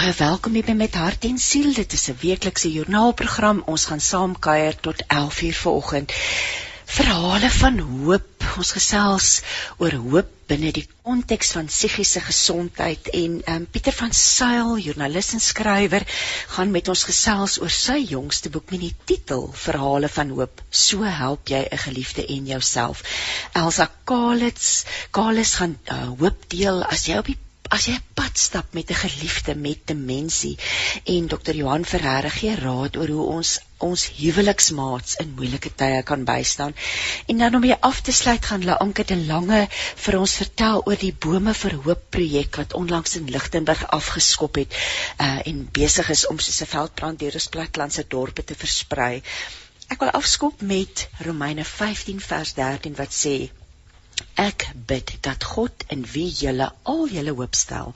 Baie welkom hier by met hart en siel. Dit is 'n weeklikse joernaalprogram. Ons gaan saam kuier tot 11:00 vanoggend. Verhale van hoop. Ons gesels oor hoop binne die konteks van psigiese gesondheid en um, Pieter van Sail, joernalis en skrywer, gaan met ons gesels oor sy jongste boek met die titel Verhale van hoop. So help jy 'n geliefde en jouself. Elsa Kalitz, Kalitz gaan uh, hoop deel as jy op die as jy 'n pad stap met 'n geliefde met demensie en dokter Johan Ferreira gee raad oor hoe ons ons huweliksmaats in moeilike tye kan bystaan. En dan om jy af te sluit gaan La Anke de Lange vir ons vertel oor die Bome vir Hoop projek wat onlangs in Lichtenburg afgeskop het uh, en besig is om soos 'n veldbrand deur die platlandse dorpe te versprei. Ek wil afskop met Romeine 15 vers 13 wat sê Ek bid dat God in wie julle al julle hoop stel,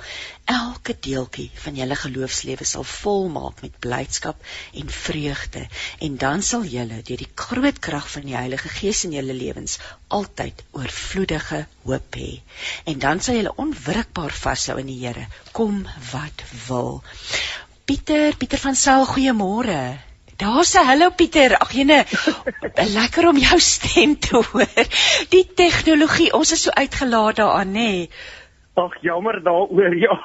elke deeltjie van julle geloofslewe sal volmaak met blydskap en vreugde en dan sal julle deur die groot krag van die Heilige Gees in julle lewens altyd oorvloedige hoop hê. En dan sal julle onwrikbaar vashou in die Here, kom wat wil. Pieter, Pieter van Sail, goeiemôre. Daar's 'n hallo Pieter. Ag jene, lekker om jou stem te hoor. Die tegnologie, ons is so uitgelaat daaraan, nê. Nee. Ag jammer daaroor ja.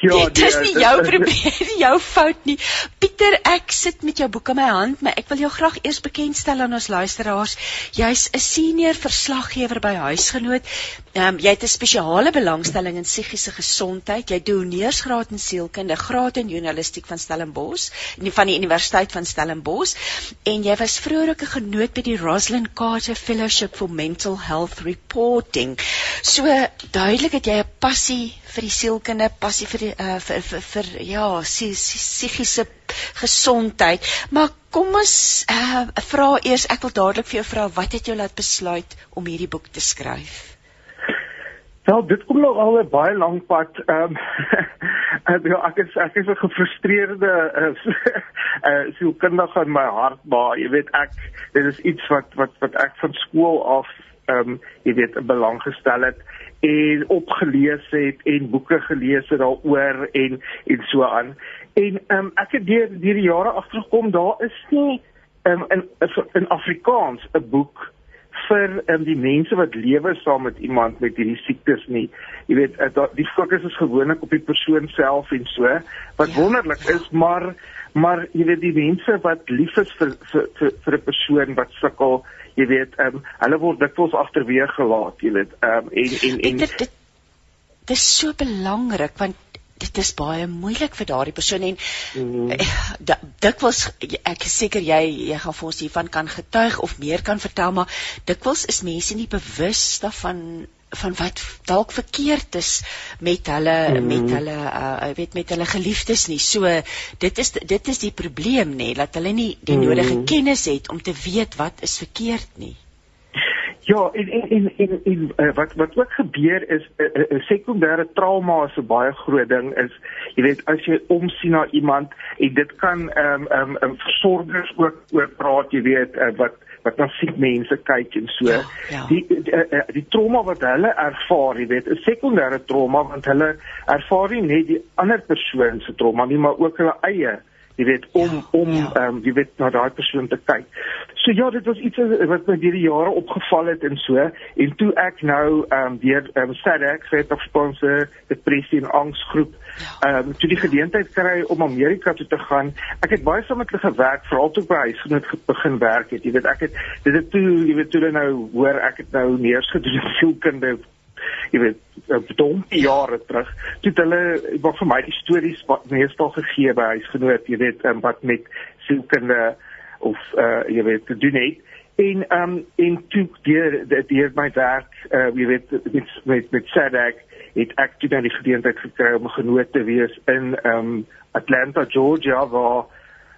Ja, dit is nie jou probleem, jou fout nie. Pieter, ek sit met jou boek in my hand, maar ek wil jou graag eers bekendstel aan ons luisteraars. Jy's 'n senior verslaggewer by Huisgenoot. Ehm um, jy het 'n spesiale belangstelling in psigiese gesondheid. Jy doen neersgraad in sielkunde, graad in journalistiek van Stellenbosch, van die Universiteit van Stellenbosch en jy was vroeër ook 'n genoot by die Rosalind Carter Fellowship for Mental Health Reporting. So duidelik het jy 'n passie vir die sielkunde, passie vir die uh, vir, vir vir ja, psigiese gesondheid. Maar kom ons uh, vra eers, ek wil dadelik vir jou vra, wat het jou laat besluit om hierdie boek te skryf? Wel, dit kom nog al 'n baie lang pad. Ehm um, ek is ek is 'n gefrustreerde uh, uh sielkundige in my hart, maar jy weet ek dit is iets wat wat wat ek van skool af ehm um, jy weet belang gestel het en opgelees het en boeke gelees het daaroor en en so aan. En ehm um, ek het deur deur die jare agtergekom daar is nie um, in in Afrikaans 'n boek vir um, die mense wat lewe saam met iemand met hierdie siektes nie. Jy weet uh, die fokus is gewoonlik op die persoon self en so wat ja, wonderlik ja. is, maar maar jy weet die mense wat lief is vir vir vir, vir 'n persoon wat sukkel jy weet ehm um, hulle word dikwels agterweeg gelaat jy weet ehm um, en en en dit, dit, dit is so belangrik want dit is baie moeilik vir daardie persoon en mm. dikwels ek is seker jy jy gaan vir ons hiervan kan getuig of meer kan vertel maar dikwels is mense nie bewus daarvan van wat dalk verkeerd is met hulle mm. met hulle uh weet met hulle geliefdes nie. So dit is dit is die probleem nê dat hulle nie die mm. nodige kennis het om te weet wat is verkeerd nie. Ja, en en en en, en uh, wat wat ook gebeur is 'n uh, uh, sekondêre trauma is 'n baie groot ding is jy weet as jy omsien na iemand en dit kan ehm um, ehm um, versorgers ook oor praat jy weet uh, wat wat na siek mense kyk en so. Ja, ja. Die die, die eh, die trauma wat hulle ervaar, jy weet, 'n sekondêre trauma want hulle ervaar nie net die ander persoon se trauma nie, maar ook hulle eie jy weet om ja, om ehm ja. um, jy weet na daai persoon te kyk. So ja, dit was iets wat my deur die jare opgeval het en so en toe ek nou ehm um, deur ehm um, SADC, South African Depressie en Angsgroep ehm um, toe die geleentheid kry om Amerika toe te gaan. Ek het baie saam met hulle gewerk, veral toe by huisgenoot begin werk het. Jy weet ek het dit het toe jy weet toe nou hoor ek het nou neergedoen sielkunde jy weet dompie jare terug toe hulle wat vir my die stories wat meestal gegee by huisgenoot jy weet um, wat met sielkunde of uh, jy weet te doen het en um en toe deur deur my werk uh, jy weet met met, met SADC het ek toe dan die geleentheid gekry om genoot te wees in um Atlanta Georgia waar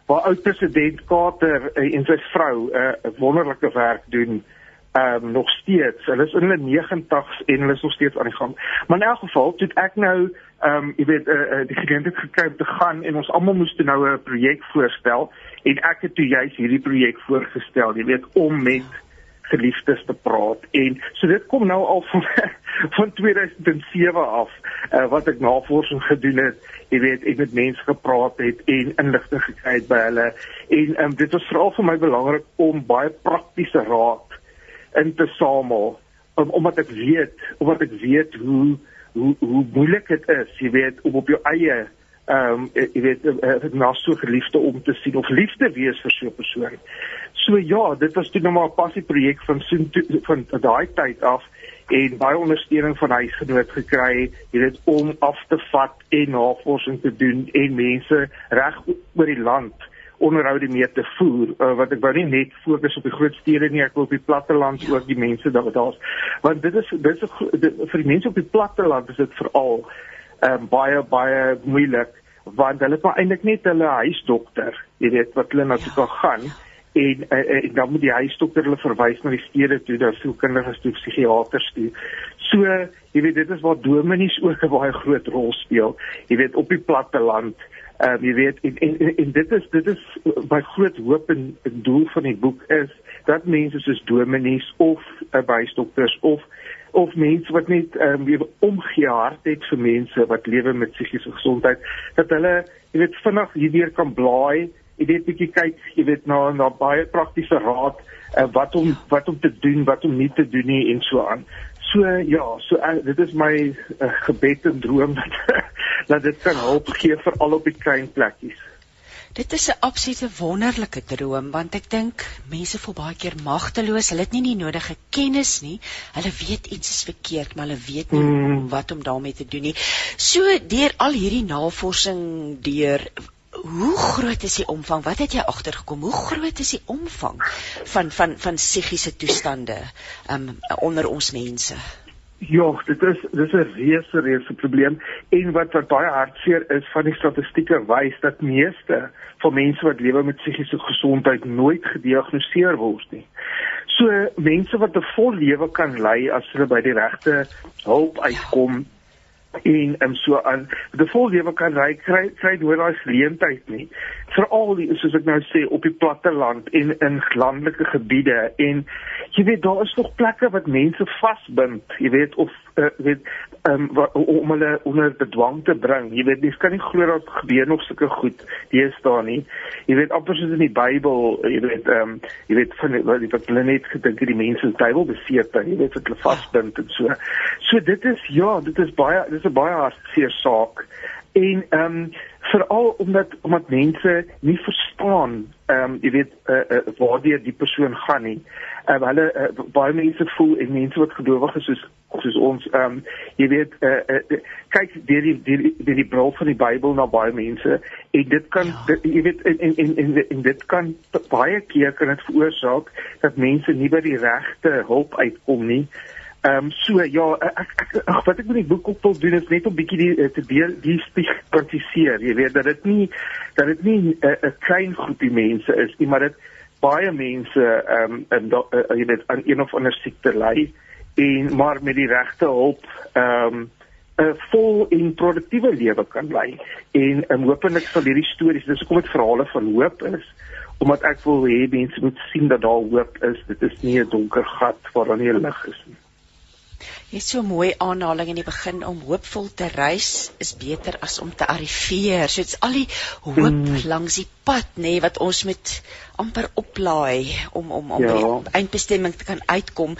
waar oud president Carter uh, en sy vrou 'n uh, wonderlike werk doen ehm um, nog steeds. Hulle is in hulle 90s en hulle is nog steeds aan die gang. Maar in elk geval, toe ek nou ehm um, jy weet eh uh, uh, die geleentheid gekry het te gaan en ons almal moes nou 'n projek voorstel en ek het toe juist hierdie projek voorgestel, jy weet om met geliefdes te praat en so dit kom nou al van van 2007 af uh, wat ek navorsing gedoen het jy weet ek met mense gepraat het en inligting gekry het by hulle. En um, dit was veral vir my belangrik om baie praktiese raad in te samel um, omdat ek weet omdat ek weet hoe hoe hoe moeilik dit is jy weet om op jou eie ehm um, jy weet uh, na so geliefde om te sien of liefde wees vir so 'n persoon. So ja, dit was toe nog maar 'n passieprojek van so van daai tyd af en baie ondersteuning van huisgenoot gekry, jy weet om af te vat en navorsing te doen en mense reg oor die land onderhoude mee te voer uh, wat ek wou nie net fokus op die groot stede nie ek wil op die platteland ja. ook die mense daar daar's want dit is dit is vir die mense op die platteland is dit veral um, baie baie moeilik want hulle het maar eintlik net hulle huisdokter, jy weet wat hulle na toe kan gaan en, en, en dan moet die huisdokter hulle verwys na die stede toe, daar sou kinders toe psigiaters toe. So, jy weet dit is waar dominees ook 'n baie groot rol speel. Jy weet op die platte land Ehm um, jy weet en, en, en, dit is dit is my groot hoop en, en doel van die boek is dat mense soos dominees of uh, bystokters of of mense wat net ehm um, omgee hart het vir mense wat lewe met psigiese gesondheid dat hulle jy weet vinnig hierdeur kan blaai jy weet bietjie kyk jy weet na na baie praktiese raad uh, wat om wat om te doen wat om nie te doen nie en so aan so ja so uh, dit is my uh, gebed en droom dat dat dit kan help gee vir al op die klein plekkies Dit is 'n absolute wonderlike droom want ek dink mense voel baie keer magteloos. Hulle het nie die nodige kennis nie. Hulle weet iets is verkeerd, maar hulle weet nie mm. wat om daarmee te doen nie. So deur al hierdie navorsing deur hoe groot is die omvang? Wat het jy agtergekom? Hoe groot is die omvang van van van psigiese toestande um, onder ons mense? Ja, dit is dis 'n reuse reuse probleem en wat wat baie hartseer is van die statistieke wys dat meeste van mense wat lewe met psigiese gesondheid nooit gediagnoseer word nie. So mense wat 'n vol lewe kan lei as hulle by die regte hulp uitkom en en so aan. Die vol lewe kan ry kry kry nooit daai geleentheid nie. Veral soos ek nou sê op die platte land en in landelike gebiede. En jy weet daar is nog plekke wat mense vasbind jy weet of uh, weet um, wat, om hulle onder bedwang te bring. Jy weet dis kan nie glo dat gebeur nog sulke goed dis daar nie. Jy weet amper soos in die Bybel jy weet um, jy weet van wat wat hulle net gedink het die mense se Bybel beseer jy weet wat hulle vasbind en so. So dit is ja dit is baie dit is 'n baie hartseer saak. En ehm um, veral omdat omdat mense nie verstaan ehm um, jy weet uh, uh, waar die die persoon gaan nie. Ehm uh, hulle uh, baie mense voel en mense wat gelowig is soos soos ons ehm um, jy weet uh, uh, kyk deur die deur die, die, die bril van die Bybel na baie mense en dit kan ja. dit, jy weet en en, en en en dit kan baie keer kan dit veroorsaak dat mense nie by die regte hulp uitkom nie. Ehm um, so ja, ek, ek ag wat ek met die boek ook wil doen is net om bietjie die te deel die stigmatiseer. Jy weet dat dit nie dat dit nie 'n uh, klein groepie mense is nie, maar dit baie mense ehm um, en uh, jy weet aan een of ander siekte ly en maar met die regte hulp ehm um, 'n vol en produktiewe lewe kan lei. En um, hopelik sal hierdie stories, dis hoekom dit verhale van hoop is omdat ek wil hê mense moet sien dat daar hoop is. Dit is nie 'n donker gat waar daar nie lig is nie. Jy het so 'n mooi aanhaling in die begin om hoopvol te reis is beter as om te arriveer. So dit's al die hoop mm. langs die pad nê nee, wat ons met amper oplaai om om om ja. by die eindbestemming te kan uitkom.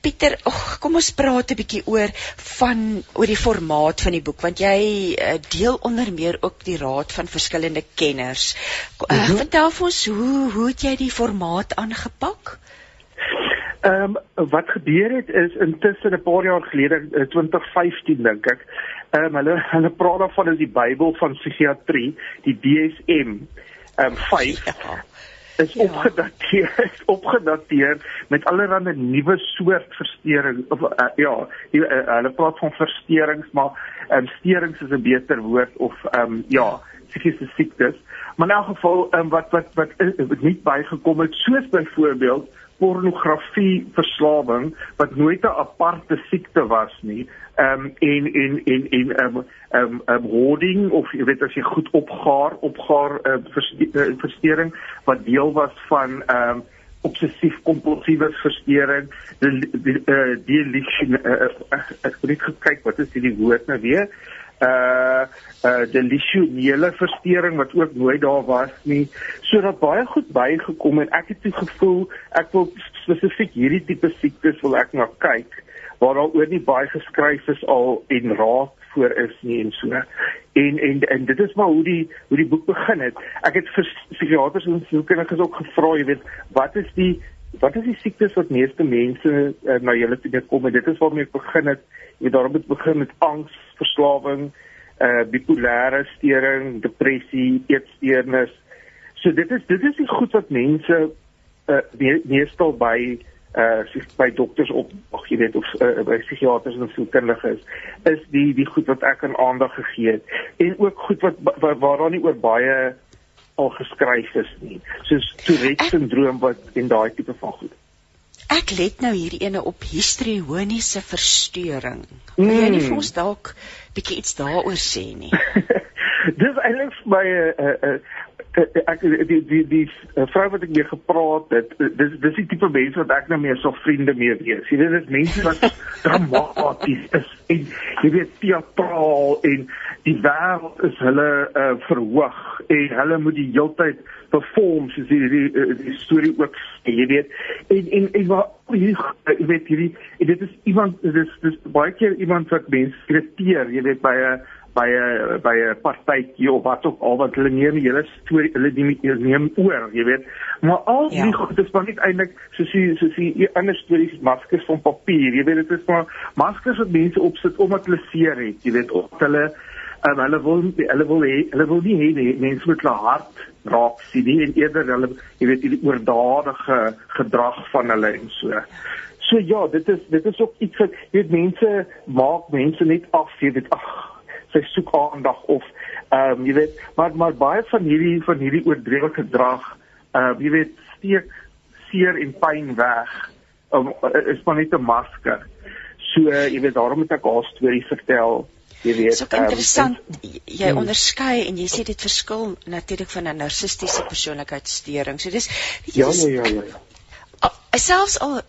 Pieter, oh, kom ons praat 'n bietjie oor van oor die formaat van die boek want jy uh, deel onder meer ook die raad van verskillende kenners. Uh, mm -hmm. Vertel vir ons hoe hoe het jy die formaat aangepak? Ehm um, wat gebeur het is intussen 'n paar jaar gelede 2015 dink ek. Ehm um, hulle hulle praat daarvan is die Bybel van psigiatrie, die DSM ehm um, 5 ja. is ja. opgedateer is opgedateer met allerlei nuwe soort verstoring of uh, ja, die, uh, hulle praat van verstoringe maar ehm um, sterings is 'n beter woord of ehm um, ja, psigiese siektes. Maar in elk geval ehm um, wat wat wat, wat nie bygekom het soos byvoorbeeld pornografie verslawing wat nooit 'n aparte siekte was nie. Ehm um, en en en en ehm um, ehm um, um, hoarding of jy weet as jy goed opgaar, opgaar uh, versteuring wat deel was van ehm um, obsessief kompulsiewe versteuring die die uh, die uh, uh, ek het net gekyk wat is die woord nou weer uh uh delusionele verstoring wat ook nooit daar was nie sodat baie goed bygekom en ek het toe gevoel ek wil spesifiek hierdie tipe siektes wil ek na kyk waar daar oor nie baie geskryf is al en raad voor is nie en so. En en en dit is maar hoe die hoe die boek begin het. Ek het vir psigiaters en sielkundiges ook gevra, jy weet, wat is die wat is die siektes wat meeste mense uh, na julle toe kom en dit is waarmee ek begin het. Jy weet daarom het begin met angs, verslawing, uh bipolêre stering, depressie, eetsteurnis. So dit is dit is die goed wat mense uh meestal by uh by dokters op ag jy weet of uh, by psigiaters en sielkundiges is is die die goed wat ek aan aandag gegee het en ook goed wat waar, waar daar nie oor baie al geskryf is nie soos Tourette syndroom wat en daai tipe van goed Ek let nou hier ene op histrioniese verstoring. Wil jy nie vir ons dalk bietjie iets daaroor sê nie? Dis eintlik my 'n uh, uh, uh, Eh, eh, ek die die die, die vrou wat ek mee gepraat het dis dis die tipe mense wat ek nou meer so vriende mee wees. Jy weet dis mense wat dramaties is en jy weet teatraal en die wêreld is hulle uh, verhoog en hulle moet die heeltyd perform soos die die, die, die storie ook jy weet. En en en wat jy weet hierdie dit is iemand dis dis baie keer iemand wat mense irriteer jy weet by 'n by 'n by 'n partytjie of wat ook al wat hulle neem die hele storie hulle neem neem oor, jy weet. Maar al die ja. goed is maar net eintlik soos jy soos jy ander stories maskers van papier, jy weet dit is maar maskers wat mense opsit omdat hulle seer het, jy weet, of hulle um, hulle wil hulle wil hee, hulle wil nie hê mense moet hulle hart raak sien nie en eerder hulle jy weet die oordadige gedrag van hulle en so. So ja, dit is dit is ook iets wat jy weet mense maak mense net af, jy weet ag sy soek aandag of ehm um, jy weet maar maar baie van hierdie van hierdie oordrewe gedrag ehm uh, jy weet steek seer en pyn weg um, is maar net 'n masker. So uh, jy weet daarom moet ek haar storie vertel. Jy weet so interessant um, jy hmm. onderskei en jy sê dit verskil natuurlik van 'n narcistiese persoonlikheidsstoring. So dis weet jy ja, ja ja ja ja. Selfs al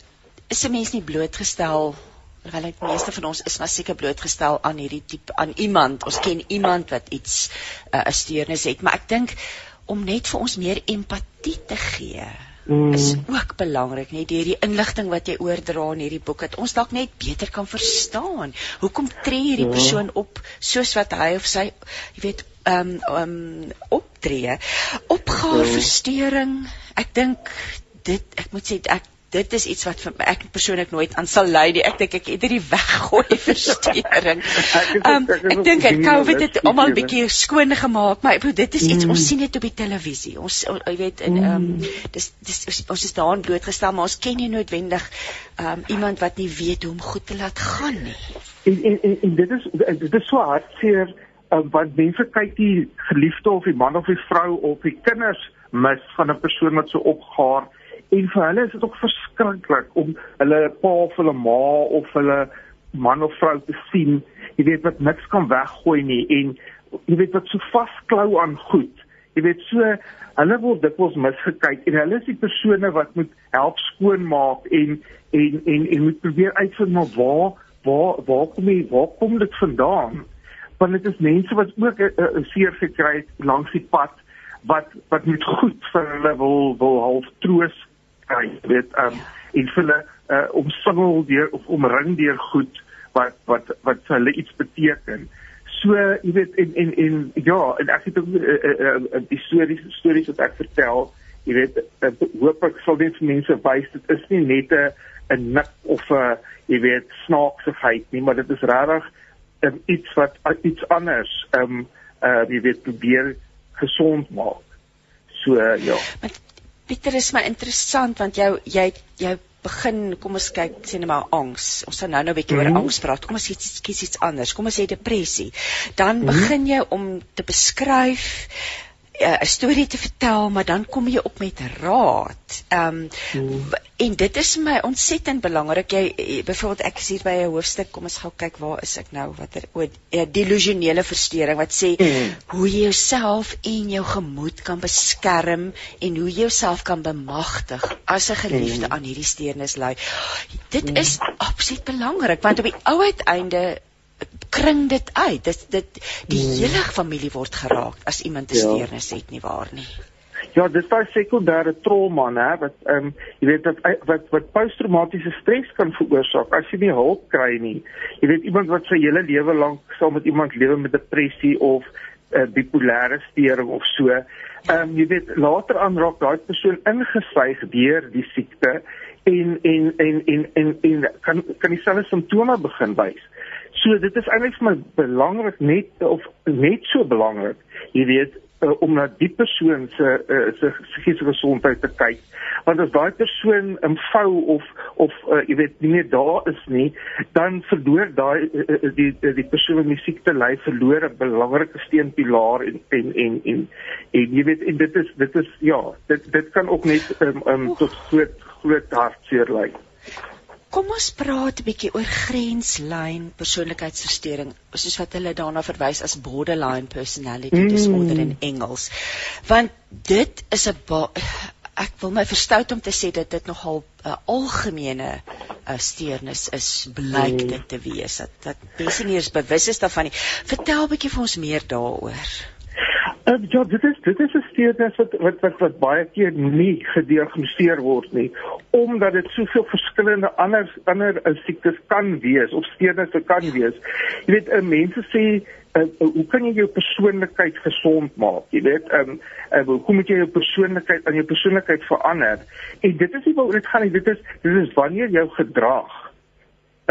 is 'n mens nie blootgestel Wel ek meeste van ons is maar seker blootgestel aan hierdie tipe aan iemand. Ons ken iemand wat iets 'n uh, steurnis het, maar ek dink om net vir ons meer empatie te gee mm. is ook belangrik, net deur die inligting wat jy oordra in hierdie boek dat ons dalk net beter kan verstaan. Hoekom tree hierdie ja. persoon op soos wat hy of sy, jy weet, ehm um, um, optree? Opgaar ja. verstoring. Ek dink dit ek moet sê ek dit is iets wat vir my ek persoonlik nooit aan sal lei nie. Ek dink ek het hierdie weggooi versteuring. Um, ek dink ek COVID het almal 'n bietjie skoon gemaak, maar ek bedoel dit is iets mm. ons sien dit op die televisie. Ons jy weet in ehm um, dis dis ons is daarin blootgestel, maar ons ken nie noodwendig ehm um, iemand wat nie weet hoe om goed te laat gaan nie. En en en, en dit is dit is so hartseer um, want mense kyk die geliefde of die man of die vrou of die kinders mis van 'n persoon wat so opgaar en vir hulle is dit ook verskriklik om hulle pa of hulle ma of hulle man of vrou te sien jy weet wat niks kan weggooi nie en jy weet wat so vasklou aan goed. Jy weet so hulle word dikwels misgekyk en hulle is die persone wat moet help skoonmaak en en en en moet probeer uitvind maar waar waar waar kom jy waar kom dit vandaan? Want dit is mense wat ook 'n seer gekry het langs die pad wat wat met goed vir hulle wil wil half troos kry, weet, um en hulle uh, omsingel deur of omring deur goed wat wat wat vir hulle iets beteken. So, jy weet en en en ja, en ek het ook uh, uh, uh, die stories stories wat ek vertel, jy weet, uh, hoop ek sal dit vir mense wys dit is nie net 'n 'n nik of 'n jy weet snaaksigheid nie, maar dit is regtig um, iets wat uh, iets anders, ehm um, uh jy weet probeer gesond maak. So uh, ja. Maar Pieter is my interessant want jou jy jy begin kom ons kyk sê net maar angs. Ons gaan nou nou 'n bietjie mm -hmm. oor angs praat. Kom ons kies iets, iets anders. Kom ons sê depressie. Dan mm -hmm. begin jy om te beskryf 'n uh, storie te vertel, maar dan kom jy op met raad. Ehm um, hmm. en dit is my ontsettend belangrik. Jy byvoorbeeld ek is hier by 'n hoofstuk, kom ons gou kyk waar is ek nou? Watter o, ja, delusionele verstoring wat sê hmm. hoe jy jouself en jou gemoed kan beskerm en hoe jy jouself kan bemagtig as 'n geliefde hmm. aan hierdie steurnis ly. Dit hmm. is absoluut belangrik want op die ou uiteinde kring dit uit. Dit dit die hmm. hele familie word geraak as iemand 'n ja. steurnis het nie waar nie. Ja, dis daai sekondêre trauma, né, wat ehm um, jy weet dat wat wat posttraumatiese stres kan veroorsaak as jy nie hulp kry nie. Jy weet iemand wat sy hele lewe lank saam met iemand lewe met depressie of uh, bipolêre steuring of so. Ehm um, jy weet later aan raak daai persoon ingesuig deur die siekte en en en en en, en kan kan dieselfde simptome begin wys. So dit is eintlik vir my belangrik net of net so belangrik, jy weet, uh, om na die persoon se uh, se psigiese gesondheid te kyk. Want as daai persoon invou of of uh, jy weet nie meer daar is nie, dan verloor daai uh, die die persoon met siekte ly verloor 'n belangrike steunpilaar en en en en en jy weet en dit is dit is ja, dit dit kan ook net um, um, tot groot groot hartseer lei. Kom ons praat 'n bietjie oor grenslyn persoonlikheidsversteuring, soos wat hulle daarna verwys as borderline personality mm. disorder in Engels. Want dit is 'n ek wil my verstout om te sê dat dit nogal 'n algemene uh, steurnis is, blyk mm. dit te wees dat dat mense nie eens bewus is daarvan nie. Vertel 'n bietjie vir ons meer daaroor. Uh, ja, dit is dit is 'n steurnis wat wat wat wat baie keer nie gediagnoseer word nie, omdat dit soveel verskillende ander ander uh, siektes kan wees of steurnisse kan wees. Jy weet, uh, mense sê uh, uh, hoe kan jy jou persoonlikheid gesond maak? Jy weet, ehm um, uh, hoe moet jy jou persoonlikheid aan jou persoonlikheid verander? En dit is nie waaroor dit gaan nie, dit is dit is wanneer jou gedrag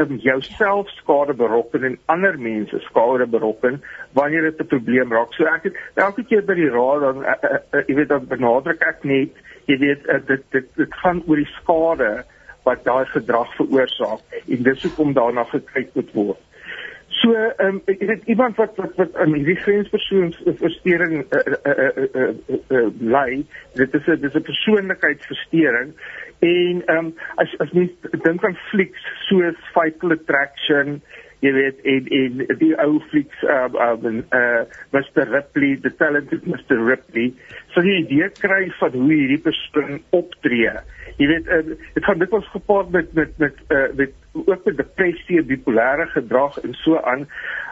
um, jouself skade berokken en ander mense skade berokken wanneer dit 'n probleem raak. So ek het elke keer by die raad dan uh, uh, uh, jy weet dan benadruk ek net, jy weet uh, dit dit dit gaan oor die skade wat daai gedrag veroorsaak en dis hoekom daarna gekyk moet word. So ehm um, ek weet iemand wat wat wat aan hierdie grenspersoons versteuring uh, uh, uh, uh, uh, uh, lei, dit is 'n dis 'n persoonlikheidsversteuring en ehm um, as as mens dink aan flieks soos Fatal Attraction, jy weet en en die ou flieks uh, uh, uh, Mr Ripley, the talented Mr Ripley, so jy idee kry van hoe hierdie persoon optree. Jy weet uh, dit gaan ons gepaard met met met uh, met ook met depressie, bipolêre gedrag en so aan.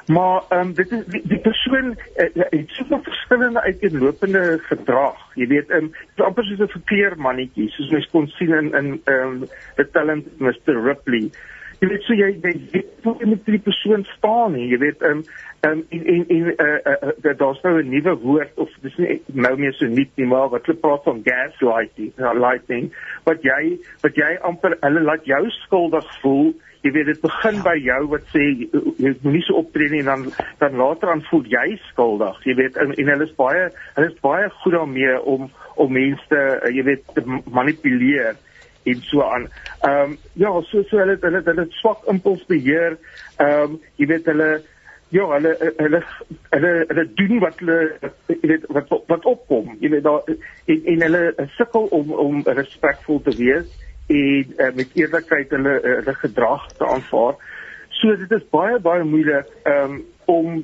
Maar ehm um, dit is die, die persoon uh, het soveel verskillende uiteenlopende gedrag. Jy weet, ehm um, dit is amper soos 'n verkeermannetjie, soos mens kon sien in in ehm um, The Talent Mr Ripley. Jy weet so jy jy weet hoe jy met die persoon staan nie. Jy weet um, Um, en en en uh, uh, daar's nou 'n nuwe woord of dis nie nou meer so nuut nie maar wat hulle praat van gaslighting uh, lighting wat jy wat jy amper hulle laat jou skuldig voel jy weet dit begin ja. by jou wat sê jy moenie so optree nie en dan dan later aan voel jy skuldig jy weet en, en hulle is baie hulle is baie goed daarmee om om mense jy weet te manipuleer en so aan. Ehm um, ja, so so hulle hulle hulle swak impulsbeheer. Ehm um, jy weet hulle Ja, hulle hulle hulle hulle doen wat hulle jy weet wat wat opkom. Jy weet daar en en hulle sukkel om om respekvol te wees en uh, met eerlikheid hulle hulle gedrag te aanvaar. So dit is baie baie moeilik um, om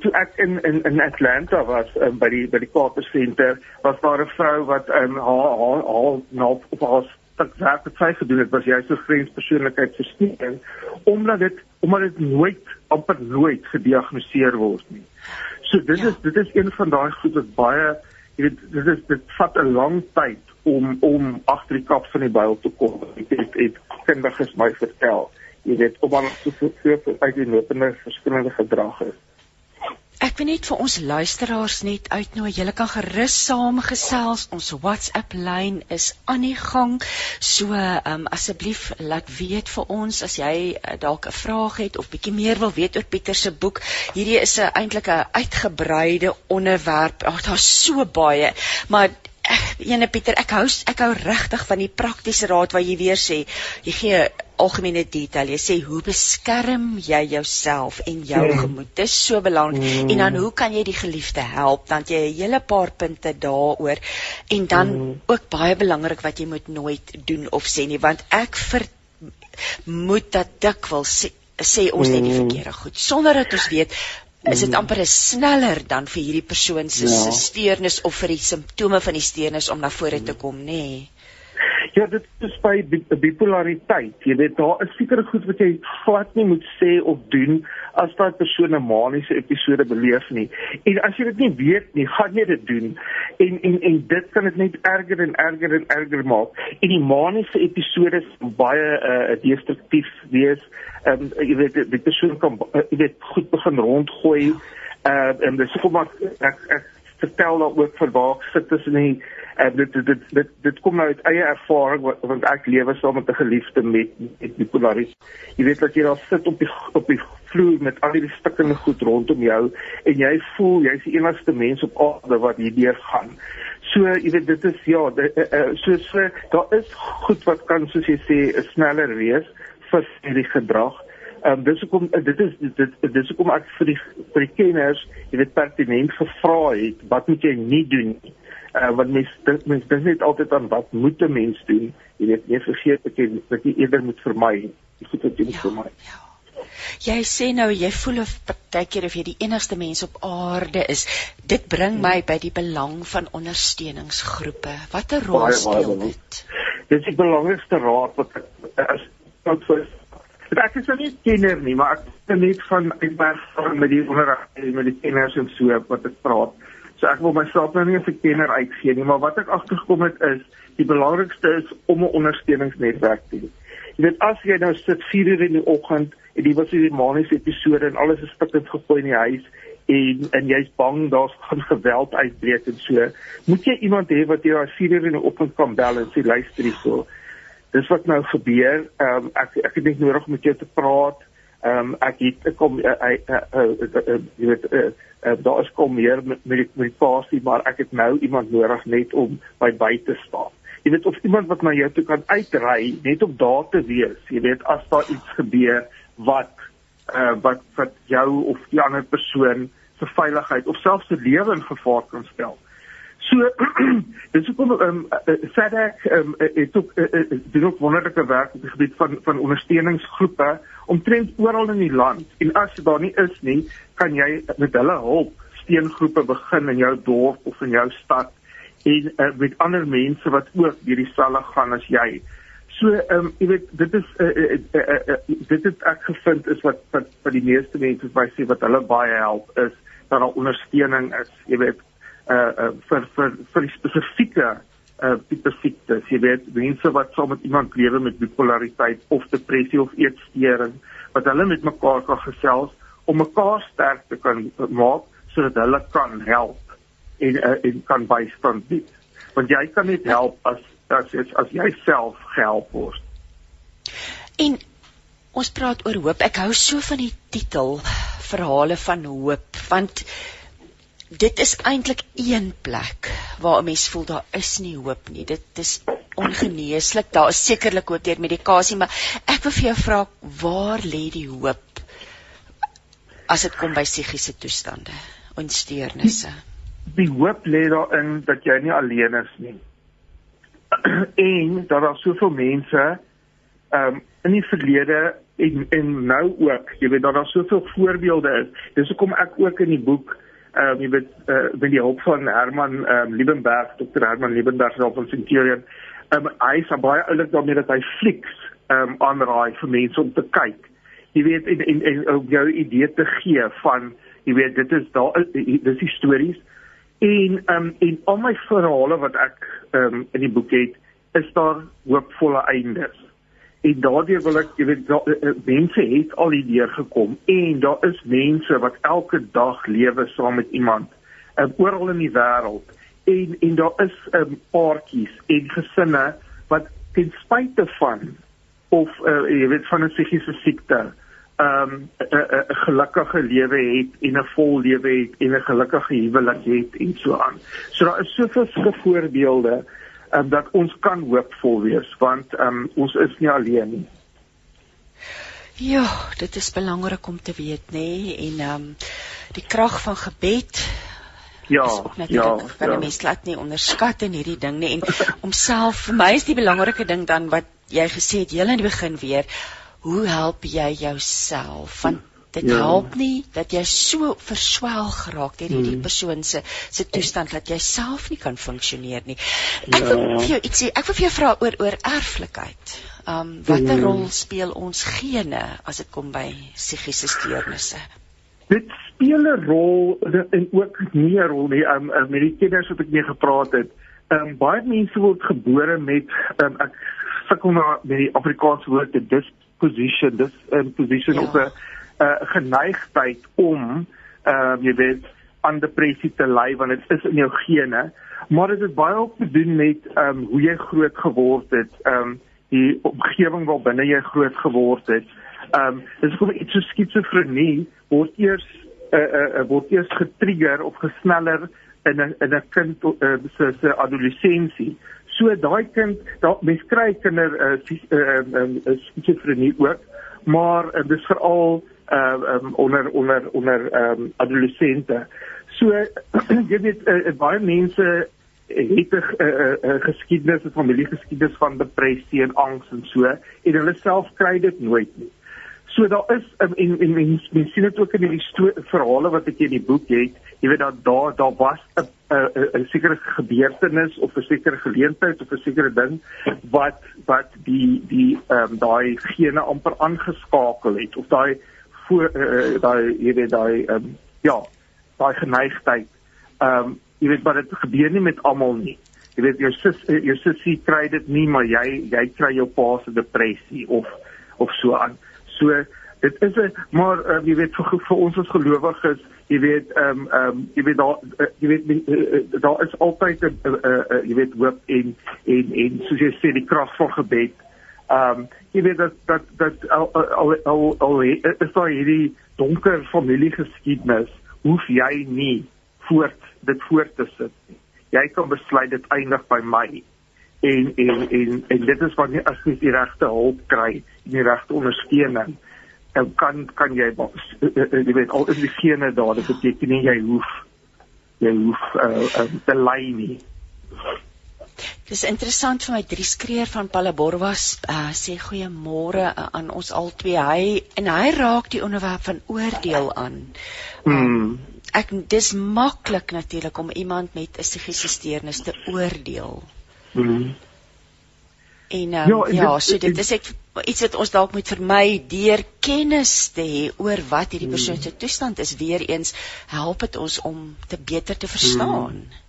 toe ek in in in Atlanta was um, by die by die Carter Center was daar 'n vrou wat um, haar haar haar nou op haar wat werk het sy gedoen het was juist 'n grenspersoonlikheidsversteuring omdat dit omdat dit nooit amper nooit gediagnoseer word nie. So dit ja. is dit is een van daai goed wat baie jy weet dit is dit vat 'n lang tyd om om agter die kap van die byl te kom. Ek het dit kinderges my vertel. Jy weet aan so veel uit die lopende verskillende gedrag is. Ek wil net vir ons luisteraars net uitnooi. Julle kan gerus saamgesels. Ons WhatsApp lyn is aan die gang. So, ehm um, asseblief laat weet vir ons as jy uh, dalk 'n vraag het of bietjie meer wil weet oor Pieter se boek. Hierdie is 'n eintlik 'n uitgebreide onderwerp. Ag, daar's so baie. Maar ene Pieter, ek hou ek hou regtig van die praktiese raad wat jy weer sê. Jy gee algemene detail. Jy sê hoe beskerm jy jouself en jou mm. gemoed? Dis so belangrik. Mm. En dan hoe kan jy die geliefde help? Dan jy 'n hele paar punte daaroor. En dan mm. ook baie belangrik wat jy moet nooit doen of sê nie, want ek ver moet dat dikwels sê, sê ons net die mm. verkeerde goed sonder dat ons weet is dit mm. amper sneller dan vir hierdie persoon se ja. steurnis of vir die simptome van die steurnis om na vore te kom, nê? Nee. Ja, dit is by bipolariteit. Jy weet daar is sekere goed wat jy glad nie moet sê of doen as daai persoon 'n maniese episode beleef nie. En as jy dit nie weet nie, gaan jy dit doen. En en en dit kan dit net erger en erger en erger maak. En die maniese episode is baie uh destruktief wees. Ehm um, jy weet die persoon kan uh, jy weet goed begin rondgooi. Uh en dis hoekom ek ek, ek vertel daar ook vir waar sit tussen die En dit dit dit dit, dit kom nou uit eie ervaring want ek lewe saam met 'n geliefde met met bipolaris. Jy weet dat jy daar sit op die op die vloer met al die stikkende goed rondom jou en jy voel jy's die enigste mens op aarde wat hierdeur gaan. So jy weet dit is ja, dit, uh, uh, so so daar is goed wat kan soos jy sê sneller wees vir hierdie gedrag. Ehm um, dis hoekom dit is dit dis hoekom ek vir die vir die kenners, jy weet pertinent gevra het, wat moet jy nie doen nie? Uh, wat mens dink mens dink net altyd aan wat moet 'n mens doen jy weet nie vergeet dat jy dat jy eerder moet vermy jy moet dit doen ja, vermy ja. Jy sê nou jy voel of partykeer of jy die enigste mens op aarde is. Dit bring my by die belang van ondersteuningsgroepe. Watter rol baie, speel dit? Dit is die belangrikste raad wat as tot vir Ek is nie kenner nie, maar ek weet net van ek werk met die onderrig met die kenners en so wat ek praat. So ek wil myself nou nie as 'n kenner uitgee nie, maar wat ek agtergekom het is die belangrikste is om 'n ondersteuningsnetwerk te hê. Jy weet as jy nou sit 4 uur in die oggend en jy was hierdie maniese episode en alles is stikkend gegooi in die huis en en jy's bang daar's gaan geweld uitbreek en so, moet jy iemand hê wat jy daai 4 uur in die oggend kan bel en sê luister hierso. Dis wat nou gebeur. Ehm um, ek ek het net nodig om met jou te praat. Ehm um, ek het kom jy weet daar is kom meer met met die pasie maar ek het nou iemand nodig net om by by te staan. Jy weet of iemand wat na jou toe kan uitry net om daar te wees. Jy weet as daar iets gebeur wat uh, wat wat jou of die ander persoon se veiligheid of selfs se lewe in gevaar kan stel. So dis hoekom ehm um, SADC ehm um, het ook uh, doen ook wonderlike werk op die gebied van van ondersteuningsgroepe omtrent oral in die land. En as jy daar nie is nie, kan jy met hulle hulp steungroepe begin in jou dorp of in jou stad en uh, met ander mense wat ook hierdie selle gaan as jy. So ehm um, jy weet dit is uh, uh, uh, uh, uh, dit het ek gevind is wat wat wat die meeste mense vir my sê wat hulle baie help is dat daar ondersteuning is. Jy weet uh, uh vir vir vir spesifieke uh tipe siektes. Jy weet, mense wat saam met iemand lewe met bipolariteit of depressie of eetstoring, wat hulle met mekaar kan gesels om mekaar sterk te kan maak sodat hulle kan help en uh, en kan bystand bied. Want jy kan net help as as as jy self gehelp word. En ons praat oor hoop. Ek hou so van die titel Verhale van hoop want dit is eintlik een plek waar 'n mens voel daar is nie hoop nie. Dit is ongeneeslik. Daar is sekerlik ook deur medikasie, maar ek wil vir jou vra waar lê die hoop as dit kom by psigiese toestande en steurnisse? Die, die hoop lê daarin dat jy nie alleen is nie. en dat daar soveel mense ehm um, in die verlede en en nou ook, jy weet dat daar soveel voorbeelde is. Dis hoekom ek ook in die boek ehm um, jy weet uh, met die hulp van Herman ehm um, Liebenberg, Dr. Herman Liebenberg van Centurion. Ehm um, hy is baie oulik daarmee dat hy flieks ehm um, aanraai vir mense om te kyk. Jy weet en en, en om jou idee te gee van jy weet dit is daar dis die stories en ehm um, en al my verhale wat ek ehm um, in die boek het is daar hoopvolle eindes en daardeur wil ek jy weet da, uh, mense het al hierdeur gekom en daar is mense wat elke dag lewe saam met iemand uh, oral in die wêreld en en daar is um, paartjies en gesinne wat ten spyte van of uh, jy weet van 'n psigiese siekte 'n um, 'n gelukkige lewe het en 'n vol lewe het en 'n gelukkige huwelik het en so aan. So daar is soveel voorbeelde um, dat ons kan hoopvol wees want um, ons is nie alleen nie. Ja, dit is belangrik om te weet, nê, nee? en ehm um, die krag van gebed Ja, ja, ja. Kan ja. mens laat nie onderskat in hierdie ding nie en om self vir my is die belangrike ding dan wat jy gesê het heel in die begin weer, hoe help jy jouself? Want dit ja. help nie dat jy so verswel geraak deur hierdie hmm. persoon se se toestand dat jy self nie kan funksioneer nie. Ek ja. wil vir jou ietsie, ek wil vir jou vra oor oor erflikheid. Um watter hmm. rol speel ons gene as dit kom by psigiese steurnisse? Dit speel 'n rol en ook nie 'n rol nie. Um met die kinders wat ek mee gepraat het, um baie mense word gebore met um ek sukkel nou met die Afrikaanse woord disposition, dis 'n position ja. op 'n uh, geneigtheid om uh jy weet aan depressie te ly want dit is in jou gene. Maar dit het baie ook te doen met um hoe jy groot geword het um die omgewing waarbinne jy groot geword het. Um dis kom iets so skizofrenie word eers uh, uh, word eers getrigger of gesneller in 'n in 'n kind uh, se se adolessensie. So daai kind daai mens kry kinder uh, uh, um, uh, skizofrenie ook maar uh, dis veral uh um, onder onder onder ehm um, adolessente. So jy weet uh, baie mense het 'n uh, uh, geskiedenis, 'n familiegeskiedenis van depressie en angs en so en hulle self kry dit nooit nie. So daar is um, en en mense men sien dit ook in hierdie verhale wat ek in die boek het, jy weet dat daar daar was 'n 'n sekere gebeurtenis of 'n sekere geleentheid of 'n sekere ding wat wat die die ehm um, daai gene amper aangeskakel het of daai voor uh, daai jy weet daai um, ja daai geneigtheid. Ehm um, jy weet maar dit gebeur nie met almal nie. Jy weet jou sus jou sussie kry dit nie maar jy jy kry jou pa se depressie of of so aan. So dit is 'n maar uh, jy weet vir, vir ons as gelowiges jy weet ehm um, ehm um, jy weet daar uh, jy weet uh, daar is altyd 'n uh, uh, uh, jy weet hoop en en en soos jy sê die krag van gebed Ehm um, jy weet dat dat dat al al al, is daar hierdie donker familiegeskiedenis, hoef jy nie voort dit voort te sit nie. Jy kan besluit dit eindig by my. En en en en dit is wanneer as jy die regte hulp kry, die regte ondersteuning, dan kan kan jy jy weet al is die gene daar, dit beteken jy hoef jy hoef uh, uh, te ly nie. Dis interessant vir my Dries Kreer van Palaborwas uh, sê goeiemôre uh, aan ons albei. Hy en hy raak die onderwerp van oordeel aan. Um, mm. Ek dis maklik natuurlik om iemand met 'n psigiese steurnis te oordeel. Mm. En um, ja, en ja, dit, so dit is ek iets wat ons dalk moet vermy deur kennis te hê oor wat hierdie persoon se toestand is. Weereens help dit ons om te beter te verstaan. Mm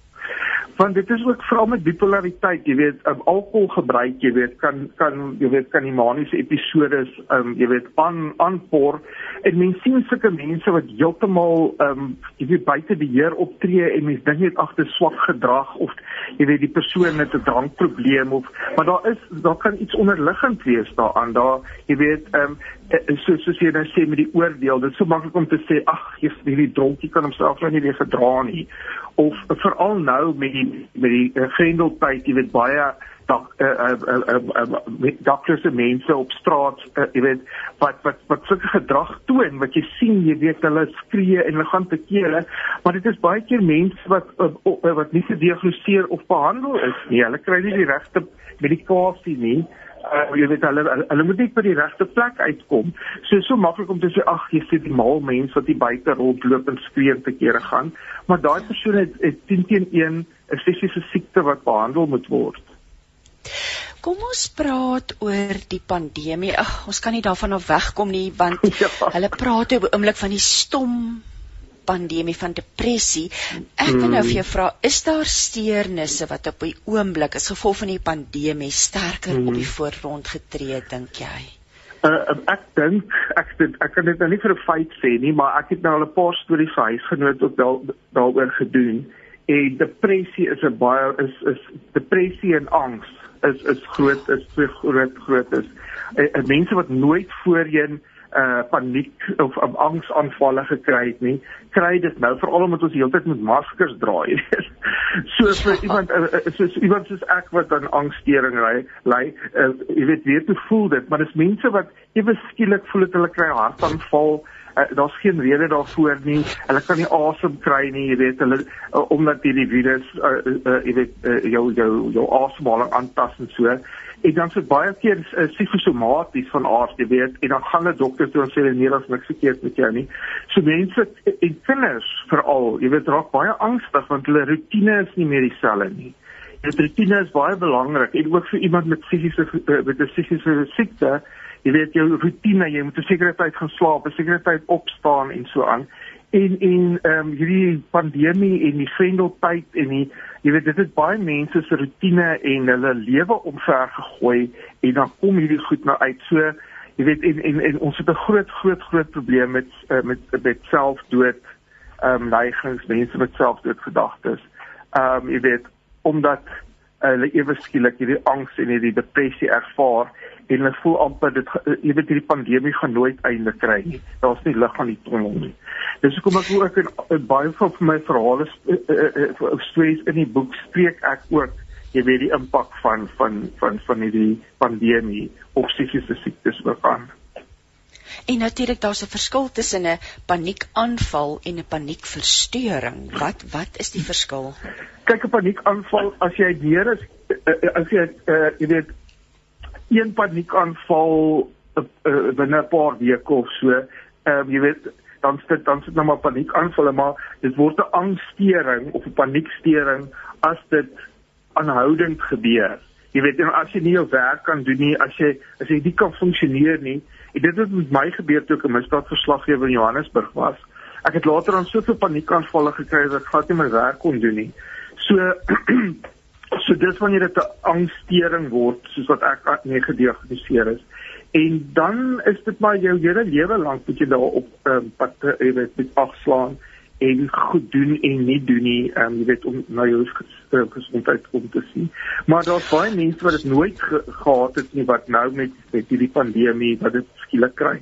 want dit is ook veral met bipolariteit, jy weet, um, alkohol gebruik, jy weet, kan kan jy weet kan die maniese episodes um jy weet aan aanpoor en mens sien sulke mense wat heeltemal um jy weet buite die heer optree en mens dink net agter swak gedrag of jy weet die persoon het 'n drankprobleem of maar daar is daar kan iets onderliggend wees daaraan. Daar jy weet um so soos jy nou sê met die oordeel dit is so maklik om te sê ag hierdie dronkie kan homself nou nie weer gedra nie of veral nou met die met die uh, grendeltyd, jy weet baie dak eh uh, uh, uh, uh, uh, daklose mense op straat, uh, jy weet wat wat wat sulke gedrag toon wat jy sien, jy weet hulle skree en hulle gaan te kere, maar dit is baie keer mense wat uh, uh, wat nie gediagnoseer of behandel is nie. Hulle kry nie die regte medikasie nie uh, jy weet hulle hulle moet net by die regte plek uitkom. So so maklik om te sê ag jy sien die mal mens wat die buite rondloop en skree te kere gaan, maar daai persoon het, het 10 teen 1 'n fisiese siekte wat behandel moet word. Kom ons praat oor die pandemie. Ag, ons kan nie daarvan af wegkom nie want ja. hulle praat oor 'n oomblik van die stom pandemie van depressie. Ek wil nou vir jou vra, is daar steurnisse wat op die oomblik as gevolg van die pandemie sterker op die voorgrond getree dink jy? Uh, ek dink ek dit ek kan dit nou nie vir 'n feit sê nie, maar ek het nou al 'n paar stories vir huisgenoot ook daaroor gedoen. En depressie is 'n baie is is depressie en angs is is groot is twee groot groot is. En, en mense wat nooit voorheen uh paniek of um, angsaanvalle gekry het nie, kry dit nou veral omdat ons heeltyd met maskers dra. so vir ja. iemand uh, uh, soos iemand soos ek wat aan angsstering ry, ly, uh, jy weet weet hoe voel dit, maar dis mense wat ewe skielik voel dit hulle kry hartaanval. Uh, Daar's geen rede daarvoor nie. Hulle kan nie asem kry nie, jy weet, hulle uh, omdat hierdie virus uh, uh, jy weet uh, jou jou jou asemhaling aantas en so. En dan sit baie keer uh, psigosomaties van aard, jy weet, en dan gaan 'n dokter toe en sê nee, daar's niks verkeerd met jou nie. So mense en kinders veral, jy weet, raak baie angstig want hulle rotine is nie meer dieselfde nie. Die rotine is baie belangrik en ook vir iemand met fisiese met 'n fisiese siekte jy weet jou rotine, jy moet 'n sekere tyd gaan slaap, 'n sekere tyd opstaan en so aan. En en ehm um, hierdie pandemie en die vendeltyd en die jy weet dit het baie mense se rotine en hulle lewe omver gegooi en dan kom hierdie goed nou uit. So jy weet en en, en ons het 'n groot groot groot probleem met uh, met met selfdood ehm um, neigings, mense met selfdoodgedagtes. Ehm um, jy weet omdat hulle ewe skielik hierdie angs en hierdie depressie ervaar en hulle voel amper dit jy weet hierdie pandemie gaan nooit einde kry nie. Daar's nie lig aan die tonnel nie. Dis hoekom ek ook in, in baie van my verhale uh, uh, uh, stories in die boek spreek ek ook jy weet die impak van van van van hierdie pandemie op psigiese siektes ook aan. En natuurlik daar's 'n verskil tussen 'n paniekaanval en 'n paniekversteuring. Wat wat is die verskil? Kyk 'n paniekaanval as jy meer is as jy uh, jy weet een paniekaanval uh, uh, binne 'n paar weke of so, um, jy weet, dan sit dan sit nou maar paniekaanvalle, maar dit word 'n angsstering of 'n paniekstering as dit aanhoudend gebeur. Jy weet, en as jy nie jou werk kan doen nie, as jy as jy nie kan funksioneer nie, dit het met my gebeur toe ek 'n misdaadverslaggewer in Johannesburg was. Ek het later dan soveel paniekaanvalle gekry dat ek glad nie my werk kon doen nie. So So dis wanneer dit 'n angststering word soos wat ek mee gediagnoseer is. En dan is dit maar jou hele lewe lank moet jy daarop ehm um, pad jy weet met afslaan en goed doen en nie doen nie ehm um, jy weet om na jou gesondheid om te sien. Maar daar's baie mense wat dit nooit ge gehad het nie wat nou met met hierdie pandemie wat dit skielik kry.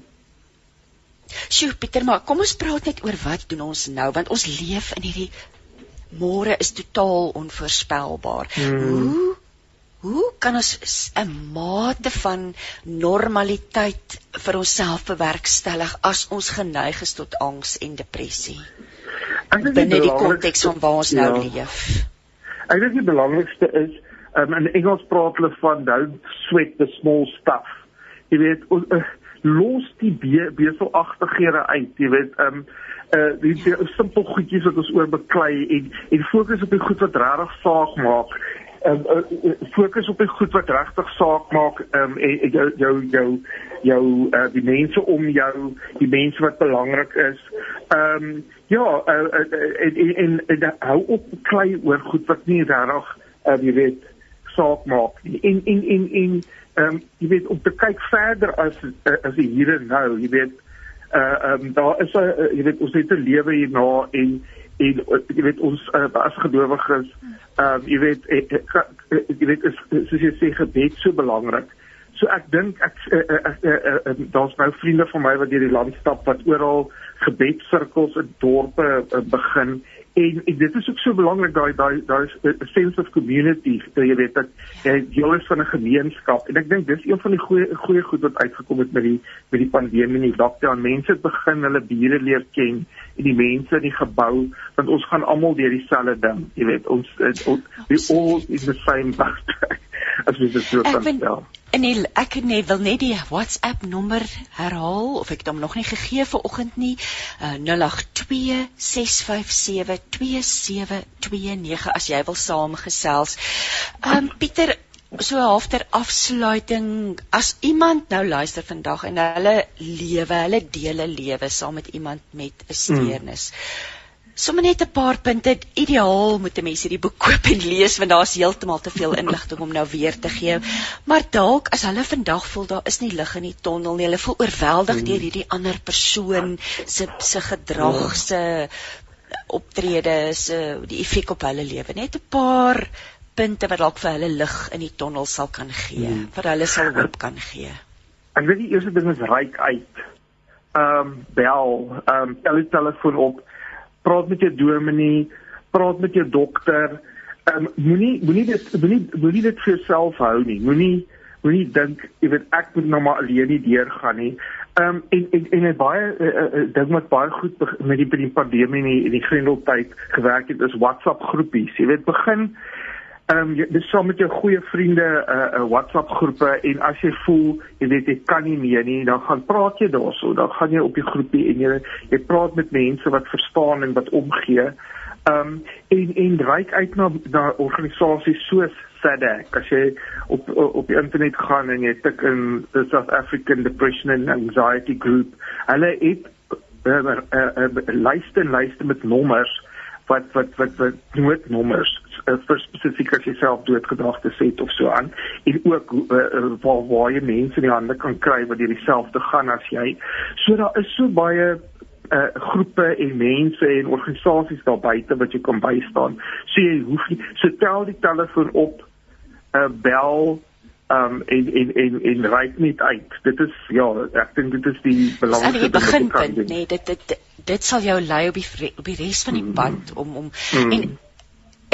Sjoe Pieter, maar kom ons praat net oor wat doen ons nou want ons leef in hierdie môre is totaal onvoorspelbaar. Hmm. Hoe hoe kan ons 'n mate van normaliteit vir onsself bewerkstellig as ons geneig is tot angs en depressie? Binne die konteks van waar ons nou ja. leef. Ek dink die belangrikste is um, in Engels praat hulle van don't sweat the small stuff. Jy weet, uh, los die be beselagtighede uit, jy weet, ehm um, uh die, die simpel goedjies wat ons oor beklei en en fokus op die goed wat regtig saak maak. Um, uh, fokus op die goed wat regtig saak maak um, en jou jou jou jou uh, die mense om jou, die mense wat belangrik is. Ehm um, ja, uh, uh, en en, en, en hou op beklei oor goed wat nie regtig uh, jy weet saak maak nie. En en en en ehm um, jy weet om te kyk verder as as die hier en nou, jy weet uh um, daar is 'n uh, jy weet ons het 'n lewe hierna en en uh, jy weet ons uh, as gelowiges ehm um, jy weet ek, jy weet is soos jy sê gebed so belangrik. So ek dink ek, ek, ek, ek, ek, ek daar's nou vriende van my wat deur die land stap wat oral gebedsirkels in dorpe uh, begin en, en dit is ook so belangrik daai daai daai sense of community dat jy weet dat jy deel is van 'n gemeenskap. En ek dink dis een van die goeie goeie goed wat uitgekom het met die met die pandemie en die lockdown. Mense begin hulle bure leer ken en die mense in die gebou want ons gaan almal deur dieselfde ding jy weet. Ons we all in the same boat as we just do it ourselves En nie, ek net wil net die WhatsApp nommer herhaal of ek dit hom nog nie gegee vir oggend nie. Uh, 0826572729 as jy wil saamgesels. Um, Pieter so halfter afsluiting as iemand nou luister vandag en hulle lewe, hulle deel 'n lewe saam met iemand met 'n steurnis. Hmm sommer net 'n paar punte. Ideaal moet 'n mens hierdie boek koop en lees want daar's heeltemal te veel inligting om nou weer te gee. Maar dalk as hulle vandag voel daar is nie lig in die tonnel nie, hulle voel oorweldig deur hierdie ander persoon se se gedrag, se optrede, se die effek op hulle lewe. Net 'n paar punte wat dalk vir hulle lig in die tonnel sal kan gee, hmm. vir hulle sal hoop kan gee. Ek weet die eerste ding is ryk uit. Ehm um, bel, ehm um, tel die telefoon op praat met jou dominee, praat met jou dokter. Ehm um, moenie moenie dit moenie moenie dit vir jouself hou nie. Moenie moenie dink jy weet ek moet nou maar alleen nie deurgaan nie. Ehm um, en en en 'n baie uh, uh, ding wat baie goed met die, die pandemie en die, die grendeltyd gewerk het is WhatsApp groepies. Jy weet begin ehm um, dis saam met jou goeie vriende 'n uh, uh, WhatsApp groepe en as jy voel jy weet jy kan nie meer nie, dan gaan praat jy daarso. Dan gaan jy op die groepie en jy jy praat met mense wat verstaan en wat omgee. Ehm um, en en reik uit na na organisasies soos SADC. As jy op op die internet gaan en jy tik in the South African Depression and Anxiety Group, hulle het 'n uh, uh, uh, uh, lyste lyste met nommers wat wat wat wat noodnommers vir spesifiek as jy self doodgedagte het of so aan en ook uh, waar waar jy mense in die hande kan kry wat dieselfde gaan as jy. So daar is so baie uh groepe en mense en organisasies daar buite wat jy kan bystaan. So jy hoef nie so tel die telefoon op, uh bel um en en en en ry net uit. Dit is ja, ek dink dit is die belangrikste beginpunt, nee, dit dit dit sal jou lei op die op die res van die mm. pad om om mm. en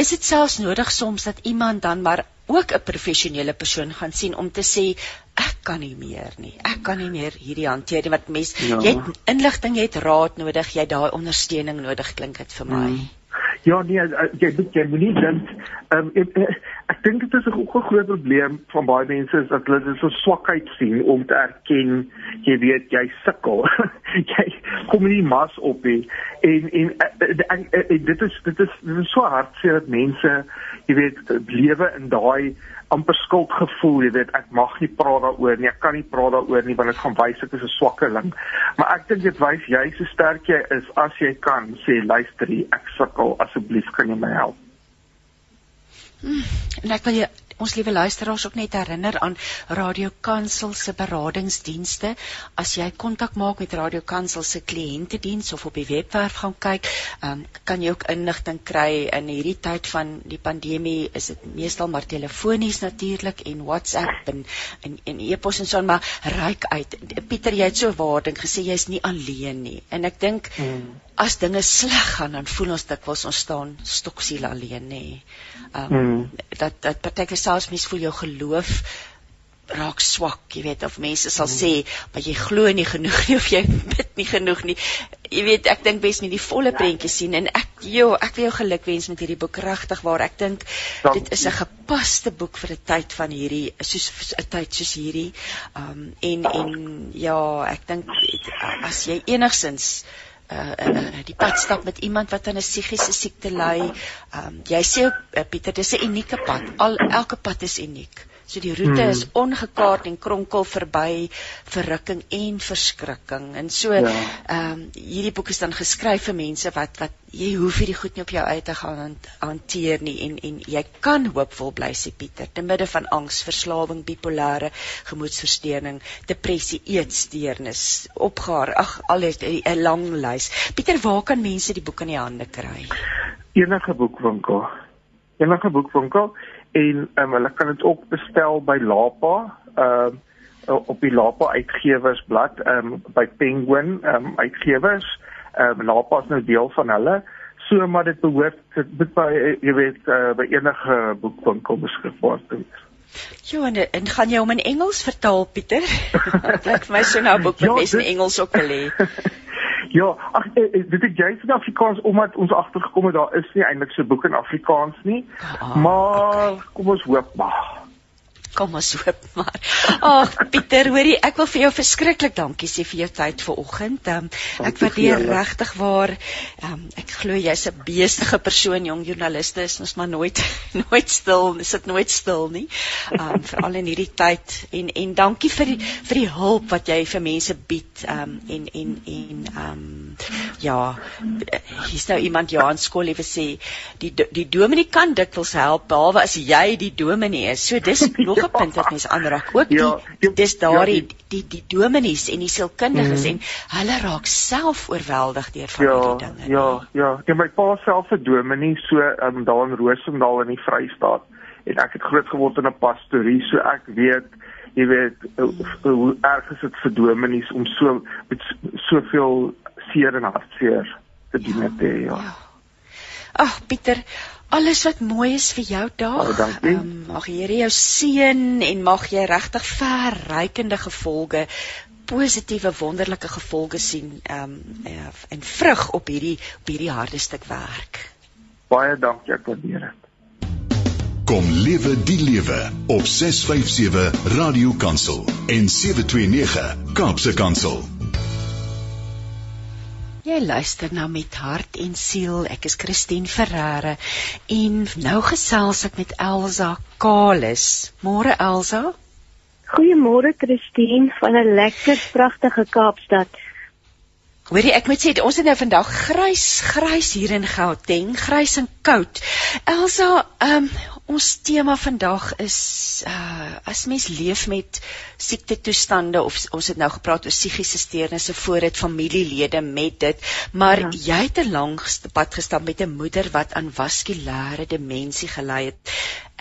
is dit selfs nodig soms dat iemand dan maar ook 'n professionele persoon gaan sien om te sê ek kan nie meer nie. Ek kan nie meer hierdie hanteer nie wat mens ja. jy het inligting, jy het raad nodig, jy het daai ondersteuning nodig klink dit vir my. Mm. Ja, nee, eh, jy moet jy moet nie dink ehm um, ek, ek dink dit is 'n groot probleem van baie mense is dat hulle dit so swakheid sien om te erken jy weet jy sukkel. jy kom nie mas op nie. En en, en, en, en, en dit is dit is dit is so hartseer dat mense jy weet lewe in daai amper skuldgevoel, jy weet, ek mag nie praat daaroor nie, ek kan nie praat daaroor nie want dit gaan wys ek is 'n swakkeling. Maar ek dink dit wys jy so sterk jy is as jy kan sê luister, ek sukkel, asseblief kan jy my help. Hmm, en ek wil jy ons liewe luisteraars ook net herinner aan Radio Kansel se beradingsdienste. As jy kontak maak met Radio Kansel se kliëntediens of op die webwerf gaan kyk, um, kan jy ook inligting kry in hierdie tyd van die pandemie. Is dit meestal maar telefonies natuurlik en WhatsApp en en, en e-pos en so maar ryk uit. Pieter, jy het so waarding gesê jy's nie alleen nie. En ek dink hmm. As dinge sleg gaan, dan voel ons dikwels ons staan stoksiel alleen nê. Um, hmm. dat dat partyke selfs mens voel jou geloof raak swak, jy weet of mense sal mm. sê, maar jy glo nie genoeg nie of jy bid nie genoeg nie. Jy weet, ek dink bes met die volle prentjie sien en ek jo, ek wil jou gelukwens met hierdie boek regtig waar ek dink dit is 'n gepaste boek vir 'n tyd van hierdie soos 'n tyd soos hierdie. Um en en ja, ek dink as jy enigsins uh, uh die pad stap met iemand wat aan 'n psigiese siekte ly. Ehm um, jy sê ook uh, Pieter, dis 'n unieke pad. Al elke pad is uniek. So die roete hmm. is ongekaart en kronkel verby verrukking en verskrikking. En so ja. ehm ja. um, hierdie boek is dan geskryf vir mense wat wat jy hoef hierdie goed nie op jou eie te gaan hanteer nie en en jy kan hoopvol bly sê Pieter te midde van angs, verslawing, bipolêre gemoedstoornis, depressie, eetsteurnis, opgaar, ag al 'n lang lys. Pieter, waar kan mense die boek in die hande kry? Enige boekwinkel. Enige boekwinkel en um, hulle kan dit ook bestel by Lapa ehm uh, op die Lapa uitgewersblad ehm um, by Penguin ehm um, uitgewers ehm um, Lapa is nou deel van hulle so maar dit behoort dit by jy weet uh, by enige boekwinkel beskikbaar wees Jo en, en gaan jy hom in Engels vertaal Pieter? Dit lyk vir my so nou boek wat ja, mense in Engels ook wil hê. Ja, ag eh, eh, dit het jy in Afrikaans omdat ons agtergekom het daar is nie eintlik so boek in Afrikaans nie. Ah, maar okay. kom ons hoop maar kom ons hoop maar. Ag Pieter, hoorie, ek wil vir jou verskriklik dankie sê vir jou tyd vanoggend. Um, ek waardeer regtig waar um, ek glo jy's 'n besige persoon, jong joernaliste is ons maar nooit nooit stil, is dit nooit stil nie. Um veral in hierdie tyd en en dankie vir die, vir die hulp wat jy vir mense bied. Um en en en um ja, hier's nou iemand Johan Skollie wat sê die die dominee kan dikwels help behalwe as jy die dominee is. So dis nog 'n punt wat mens aanraak. Ook die ja, die, dis daardie ja, die, die die dominees en die sielkundiges mm. en hulle raak self oorweldig deur van ja, hierdie dinge. Ja, ja, ja. Ja, my pa self 'n dominee so um, daar in Roosendaal in die Vrystaat en ek het groot geword in 'n pastorie, so ek weet jy weet mm. hoe erg is dit vir dominees om so met soveel seer en hartseer te doen ja, te ja. ja. Ag Pieter, alles wat mooi is vir jou dag. Ehm um, mag die Here jou seën en mag jy regtig verrykende gevolge positiewe wonderlike gevolge sien ehm um, en vrug op hierdie op hierdie harde stuk werk. Baie dankie ek waardeer dit. Kom lewe die lewe op 657 Radio Kansel en 729 Kaapse Kansel. Jy luister nou met hart en siel. Ek is Christine Ferreira en nou gesels ek met Elsa Kalis. Môre Elsa. Goeiemôre Christine van 'n lekker pragtige Kaapstad. Hoorie, ek moet sê ons het nou vandag grys, grys hier in Gauteng, grys en koud. Elsa, ehm um, ons tema vandag is uh as mens leef met siekte toestande of ons het nou gepraat oor psigiese steurnisse voor dit familielede met dit, maar ja. jy het 'n lang pad gestap met 'n moeder wat aan vaskulêre demensie gely het.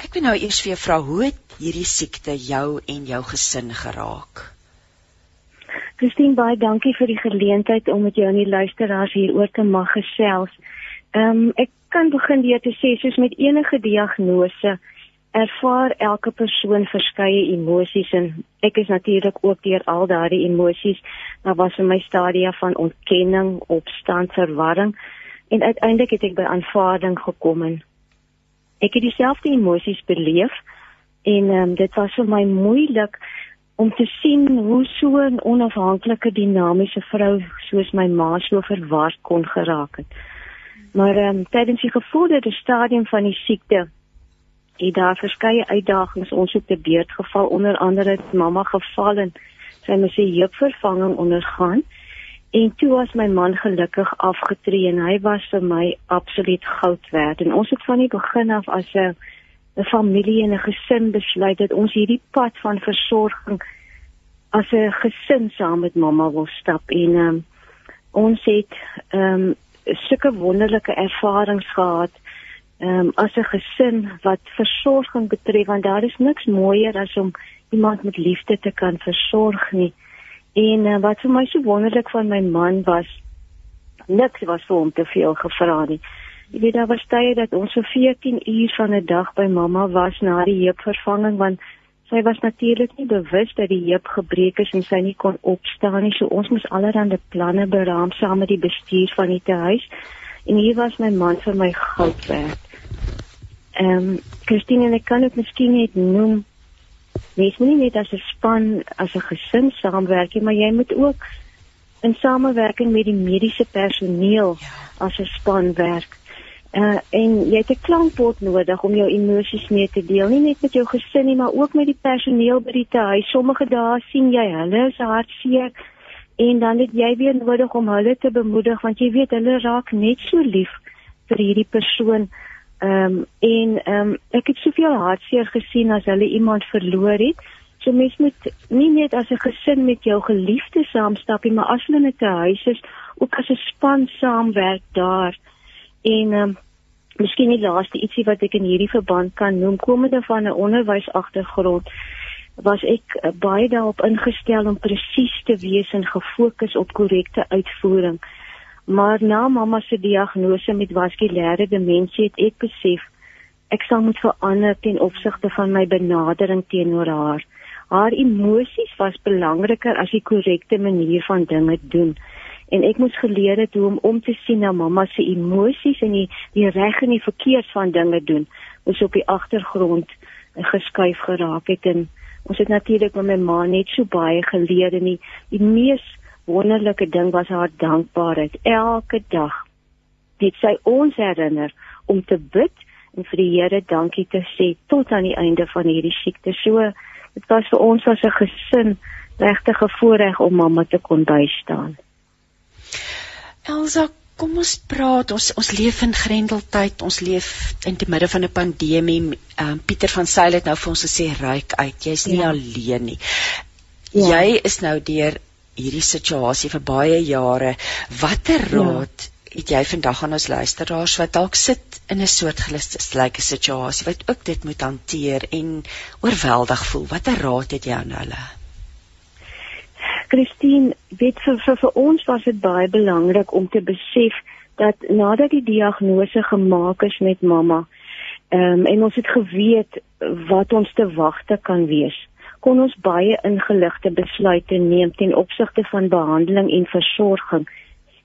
Ek wil nou eers vir jou vra, hoe het hierdie siekte jou en jou gesin geraak? Christine baie dankie vir die geleentheid om met jou en die luisteraars hieroor te mag gesels. Ehm um, ek kan begin deur te sê soos met enige diagnose ervaar elke persoon verskeie emosies en ek is natuurlik ook deur al daardie emosies. Daar was in my stadia van ontkenning, opstand, verwarring en uiteindelik het ek by aanvaarding gekom en ek het dieselfde emosies beleef en ehm um, dit was vir my moeilik om te sien hoe so 'n onafhanklike dinamiese vrou soos my ma so verward kon geraak het. Maar ehm um, tydens die gevorderde stadium van die siekte het daar verskeie uitdagings. Ons op te beurt geval onder andere het mamma geval en sy moes 'n heupvervanging ondergaan. En toe was my man gelukkig afgetree en hy was vir my absoluut goud werd. En ons het van die begin af as 'n 'n familie en 'n gesin besluit dat ons hierdie pad van versorging as 'n gesin saam met mamma wil stap. En um, ons het ehm um, sulke wonderlike ervarings gehad ehm um, as 'n gesin wat versorging betref want daar is niks mooier as om iemand met liefde te kan versorg nie. En uh, wat vir my so wonderlik van my man was niks was vir hom te veel gevra nie. Jy weet daar was tye dat ons so 14 uur van 'n dag by mamma was na die heupvervanging want sy was natuurlik nie bewus dat die heup gebreek is en sy nie kon opstaan nie. So ons moes allerhande planne beraam saam met die bestuur van die huis. En hier was my man vir my goud werd. Ehm um, Christine en ek kan dit miskien net noem. Mens moet nie net as 'n span, as 'n gesin saamwerk nie, maar jy moet ook in samewerking met die mediese personeel ja. as 'n span werk. Uh, en jy het 'n klankbord nodig om jou emosies mee te deel, nie net met jou gesin nie, maar ook met die personeel by die huis. Sommige dae sien jy hulle is hartseer en dan het jy weer nodig om hulle te bemoedig want jy weet hulle raak net so lief vir hierdie persoon. Ehm um, en ehm um, ek het soveel hartseer gesien as hulle iemand verloor het. So mens moet nie net as 'n gesin met jou geliefde saamstap nie, maar as hulle net 'n huis is, ook as 'n span saamwerk daar. En um, miskien die laaste ietsie wat ek in hierdie verband kan noem, komende van 'n onderwysagtergrond, was ek uh, baie daarop ingestel om presies te wees en gefokus op korrekte uitvoering. Maar na mamma se diagnose met vaskulêre demensie het ek besef ek sal moet verander ten opsigte van my benadering teenoor haar. Haar emosies was belangriker as die korrekte manier van dinge doen en ek moes geleer het hoe om om te sien na mamma se emosies en die die reg en die verkeerd van dinge doen. Moes op die agtergrond geskuif geraak het en ons het natuurlik met my ma net so baie geleer en die, die mees wonderlike ding was haar dankbaarheid. Elke dag het sy ons herinner om te bid en vir die Here dankie te sê tot aan die einde van hierdie siekte. So dit was vir ons as 'n gesin regtig 'n voorreg om mamma te kon bystaan Elsa, kom ons praat. Ons ons leef in grendeltyd. Ons leef in die midde van 'n pandemie. Ehm um, Pieter van Sail het nou vir ons gesê ryk uit. Jy's nie ja. alleen nie. Ja. Jy is nou deur hierdie situasie vir baie jare. Watter ja. raad ja. het jy vandag aan ons luisteraars wat dalk sit in 'n soort gelyke situasie wat ook dit moet hanteer en oorweldig voel? Watter raad het jy aan hulle? Christine, weet vir, vir vir ons was dit baie belangrik om te besef dat nadat die diagnose gemaak is met mamma, Ehm um, en ons het geweet wat ons te wagte kan wees. Kon ons baie ingeligte besluite neem ten opsigte van behandeling en versorging.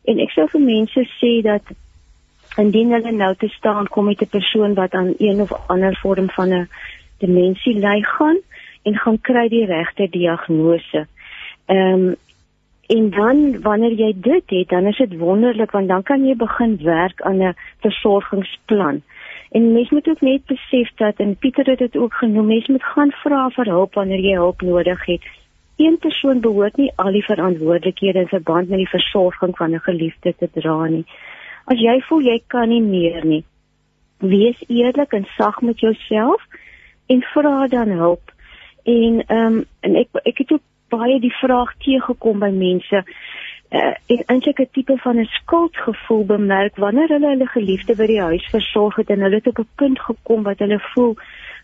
En ek sou vir mense sê dat indien hulle nou te staan kom met 'n persoon wat aan een of ander vorm van 'n demensie ly gaan en gaan kry die regte diagnose. Ehm um, en dan wanneer jy dit het, dan is dit wonderlik want dan kan jy begin werk aan 'n versorgingsplan. En mens moet ook net besef dat en Pieter het dit ook genoem, mens moet gaan vra vir hulp wanneer jy hulp nodig het. Een persoon behoort nie al die verantwoordelikhede in verband met die versorging van 'n geliefde te dra nie. As jy voel jy kan nie meer nie, wees eerlik en sag met jouself en vra dan hulp. En ehm um, en ek ek het ook baie die vraag teëgekom by mense uh, en eintlik 'n tipe van 'n skuldgevoel bemerk wanneer hulle hulle geliefde by die huis versorg het en hulle het op 'n punt gekom wat hulle voel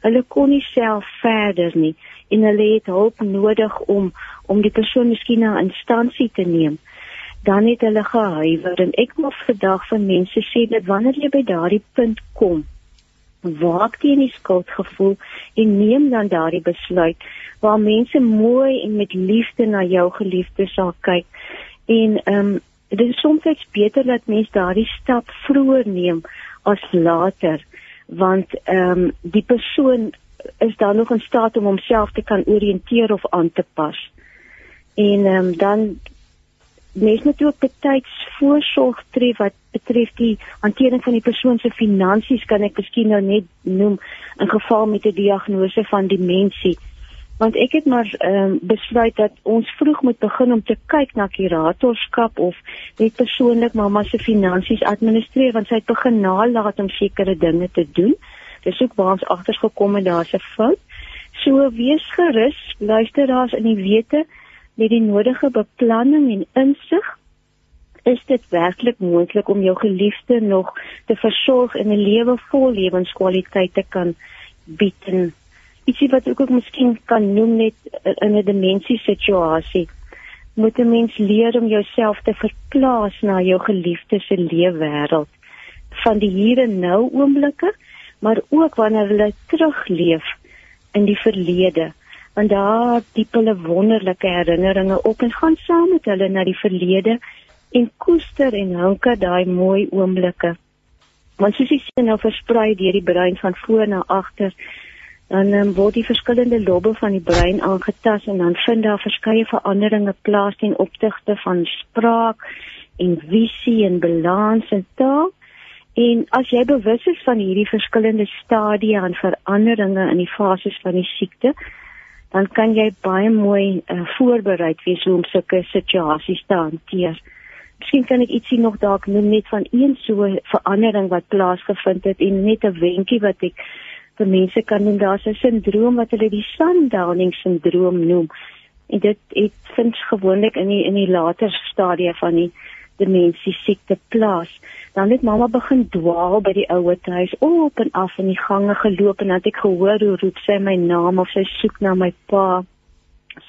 hulle kon nie self verder nie en hulle het hulp nodig om om die persoon miskien na 'n instansie te neem dan het hulle gehuiwer. En ek wil vandag van mense sê dat wanneer jy by daardie punt kom waak teen die skuldgevoel en neem dan daardie besluit waar mense mooi en met liefde na jou geliefde sal kyk. En ehm um, dit is soms beter dat mens daardie stap vroeër neem as later want ehm um, die persoon is dan nog in staat om homself te kan orienteer of aan te pas. En ehm um, dan mens moet ook betyds voorsorg tref wat betref die hantering van die persoon se finansies kan ek miskien nou net noem in geval met 'n diagnose van demensie want ek het maar um, besluit dat ons vroeg moet begin om te kyk na kuratorskap of net persoonlik mamma se finansies administreer want sy het begin nalat om sekere dinge te doen. Dis ook waar ons agter gekom het daar's 'n fout. So wees gerus, luisteraars in die wete met die nodige beplanning en insig is dit werklik moontlik om jou geliefde nog te versorg en 'n lewe vol lewenskwaliteit te kan bied en ietsie wat ek ook miskien kan noem net in 'n demensie situasie. Moet 'n mens leer om jouself te verplaas na jou geliefde se leefwêreld van die hier en nou oomblikke, maar ook wanneer hulle terugleef in die verlede. Want daar diep hulle wonderlike herinneringe op en gaan saam met hulle na die verlede en koester en hunker daai mooi oomblikke. Want soos jy sien nou versprei deur die brein van voor na agter dan um, word die verskillende lobbe van die brein aangetast en dan vind daar verskeie veranderinge plaas ten opsigte van spraak en visie en balans en taal. En as jy bewus is van hierdie verskillende stadia en veranderinge in die fases van die siekte, dan kan jy baie mooi uh, voorbereid wees om sulke situasies te hanteer. Miskien kan ek ietsie nog dalk noem net van een so verandering wat plaasgevind het en net 'n wenkie wat ek vir mense kan doen daar's 'n sindroom wat hulle die sundowning sindroom noem en dit het vind gewoonlik in die in die later stadia van die demensie siekte plaas dan het mamma begin dwaal by die ouer huis op en af in die gange geloop en dan het ek gehoor hoe roep sy my naam of sy soek na my pa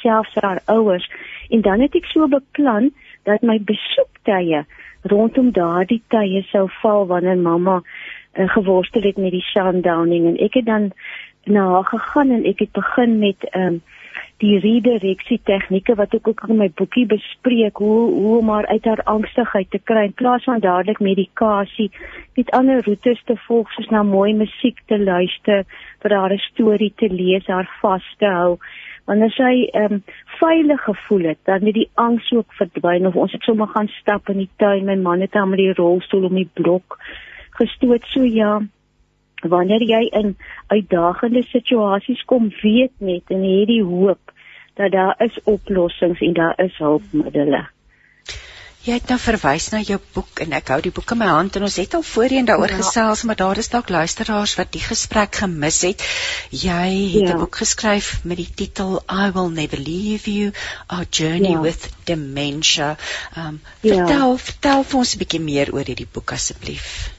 selfs haar ouers. En dan het ek so beplan dat my besoektye rondom daardie tye sou val wanneer mamma uh, geworstel het met die sundowning. En ek het dan na haar gegaan en ek het begin met ehm um, die redireksie tegnieke wat ek ook in my boekie bespreek hoe hoe om haar uit haar angstigheid te kry in plaas van dadelik medikasie met ander roetes te volg soos na mooi musiek te luister vir haar 'n storie te lees haar vas te hou. Wanneer sy ehm um, veilig gevoel het dan het die angs ook verdwyn of ons het sommer gaan stap in die tuin my man het hom met die rolstoel om die blok gestoot. So ja wanneer jy in uitdagende situasies kom weet net en hierdie hoop dat daar is oplossings en daar is hulpmiddels Jy het nou verwys na jou boek en ek hou die boek in my hand en ons het al voorheen daaroor ja. gesels maar daar is dalk luisteraars wat die gesprek gemis het. Jy het 'n ja. boek geskryf met die titel I will never leave you our journey ja. with dementia. Um ja. vertel vertel vir ons 'n bietjie meer oor hierdie boek asseblief.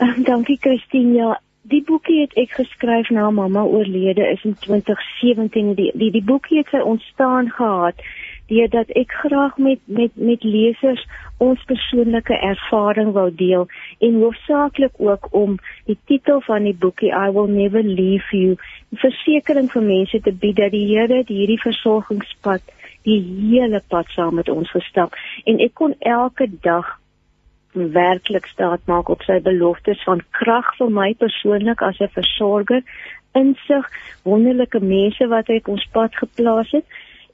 Um, dankie Christine. Ja, die boekie het ek geskryf na mamma oorlede is in 2017. Die die, die boekie het sy ontstaan gehad deurdat ek graag met met met lesers ons persoonlike ervaring wou deel en hoofsaaklik ook om die titel van die boekie I will never leave you versekering vir mense te bied dat die Here hierdie versorgingspad die hele pad saam met ons gestap en ek kon elke dag werklik staat maak op sy beloftes van krag vir my persoonlik as 'n versorger, insig, wonderlike mense wat hy op ons pad geplaas het.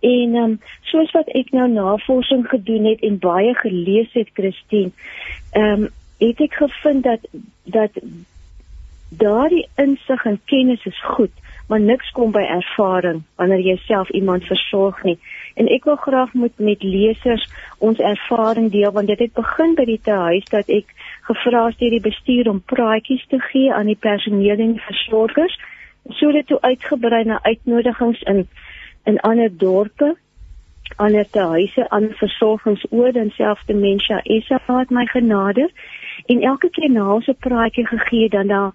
En ehm um, soos wat ek nou navorsing gedoen het en baie gelees het, Christine, ehm um, het ek gevind dat dat daardie insig en kennis is goed, maar niks kom by ervaring wanneer jy self iemand versorg nie. En ek wil graag met met lesers ons ervaring deel want dit het begin by die huis dat ek gevra het deur die bestuur om praatjies te gee aan die personeel en versorgers sodat toe uitgebrei na uitnodigings in in ander dorpe ander huise aan versorgingsoorde en selfs dementia SA het my genade en elke keer na ons 'n praatjie gegee dan daar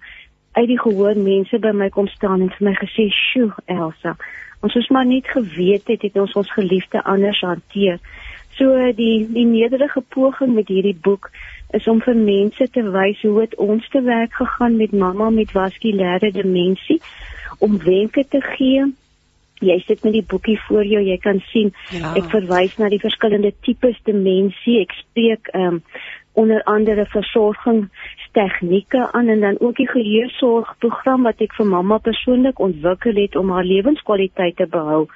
uit die gehoor mense by my kom staan en vir my gesê, "Sjoe, Elsa, ons het maar net geweet het het ons ons geliefde anders hanteer." So die die nederige poging met hierdie boek is om vir mense te wys hoe dit ons te werk gegaan met mamma met vaskulêre demensie om wenke te gee. Jy sit met die boekie voor jou, jy kan sien ja. ek verwys na die verskillende tipes demensie. Ek spreek ehm um, onder andere versorgingstegnieke aan en dan ook die geheersorgprogram wat ek vir mamma persoonlik ontwikkel het om haar lewenskwaliteit te behou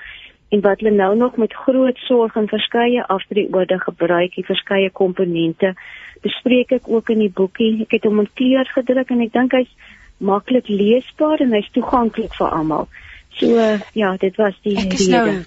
en wat hulle nou nog met groot sorg en verskeie afdrieorde gebruik, die verskeie komponente bespreek ek ook in die boekie. Ek het hom in kleur gedruk en ek dink hy's maklik leesbaar en hy's toeganklik vir almal. So ja, dit was die ek rede. Nou,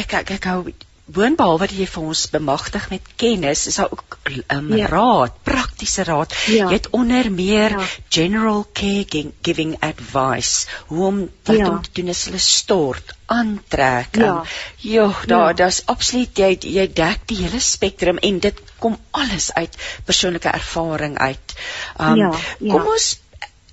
ek ek ek hou boonbehalwe dat jy vir ons bemagtig met kennis, is daar ook 'n um, ja. raad, praktiese raad. Ja. Jy het onder meer ja. general care giving advice hoe om wat ja. om te doen as hulle stort, aantrek. Ja, um, jo, daar ja. daar's absoluut jy jy dek die hele spektrum en dit kom alles uit persoonlike ervaring uit. Um, ja, ja. Kom ons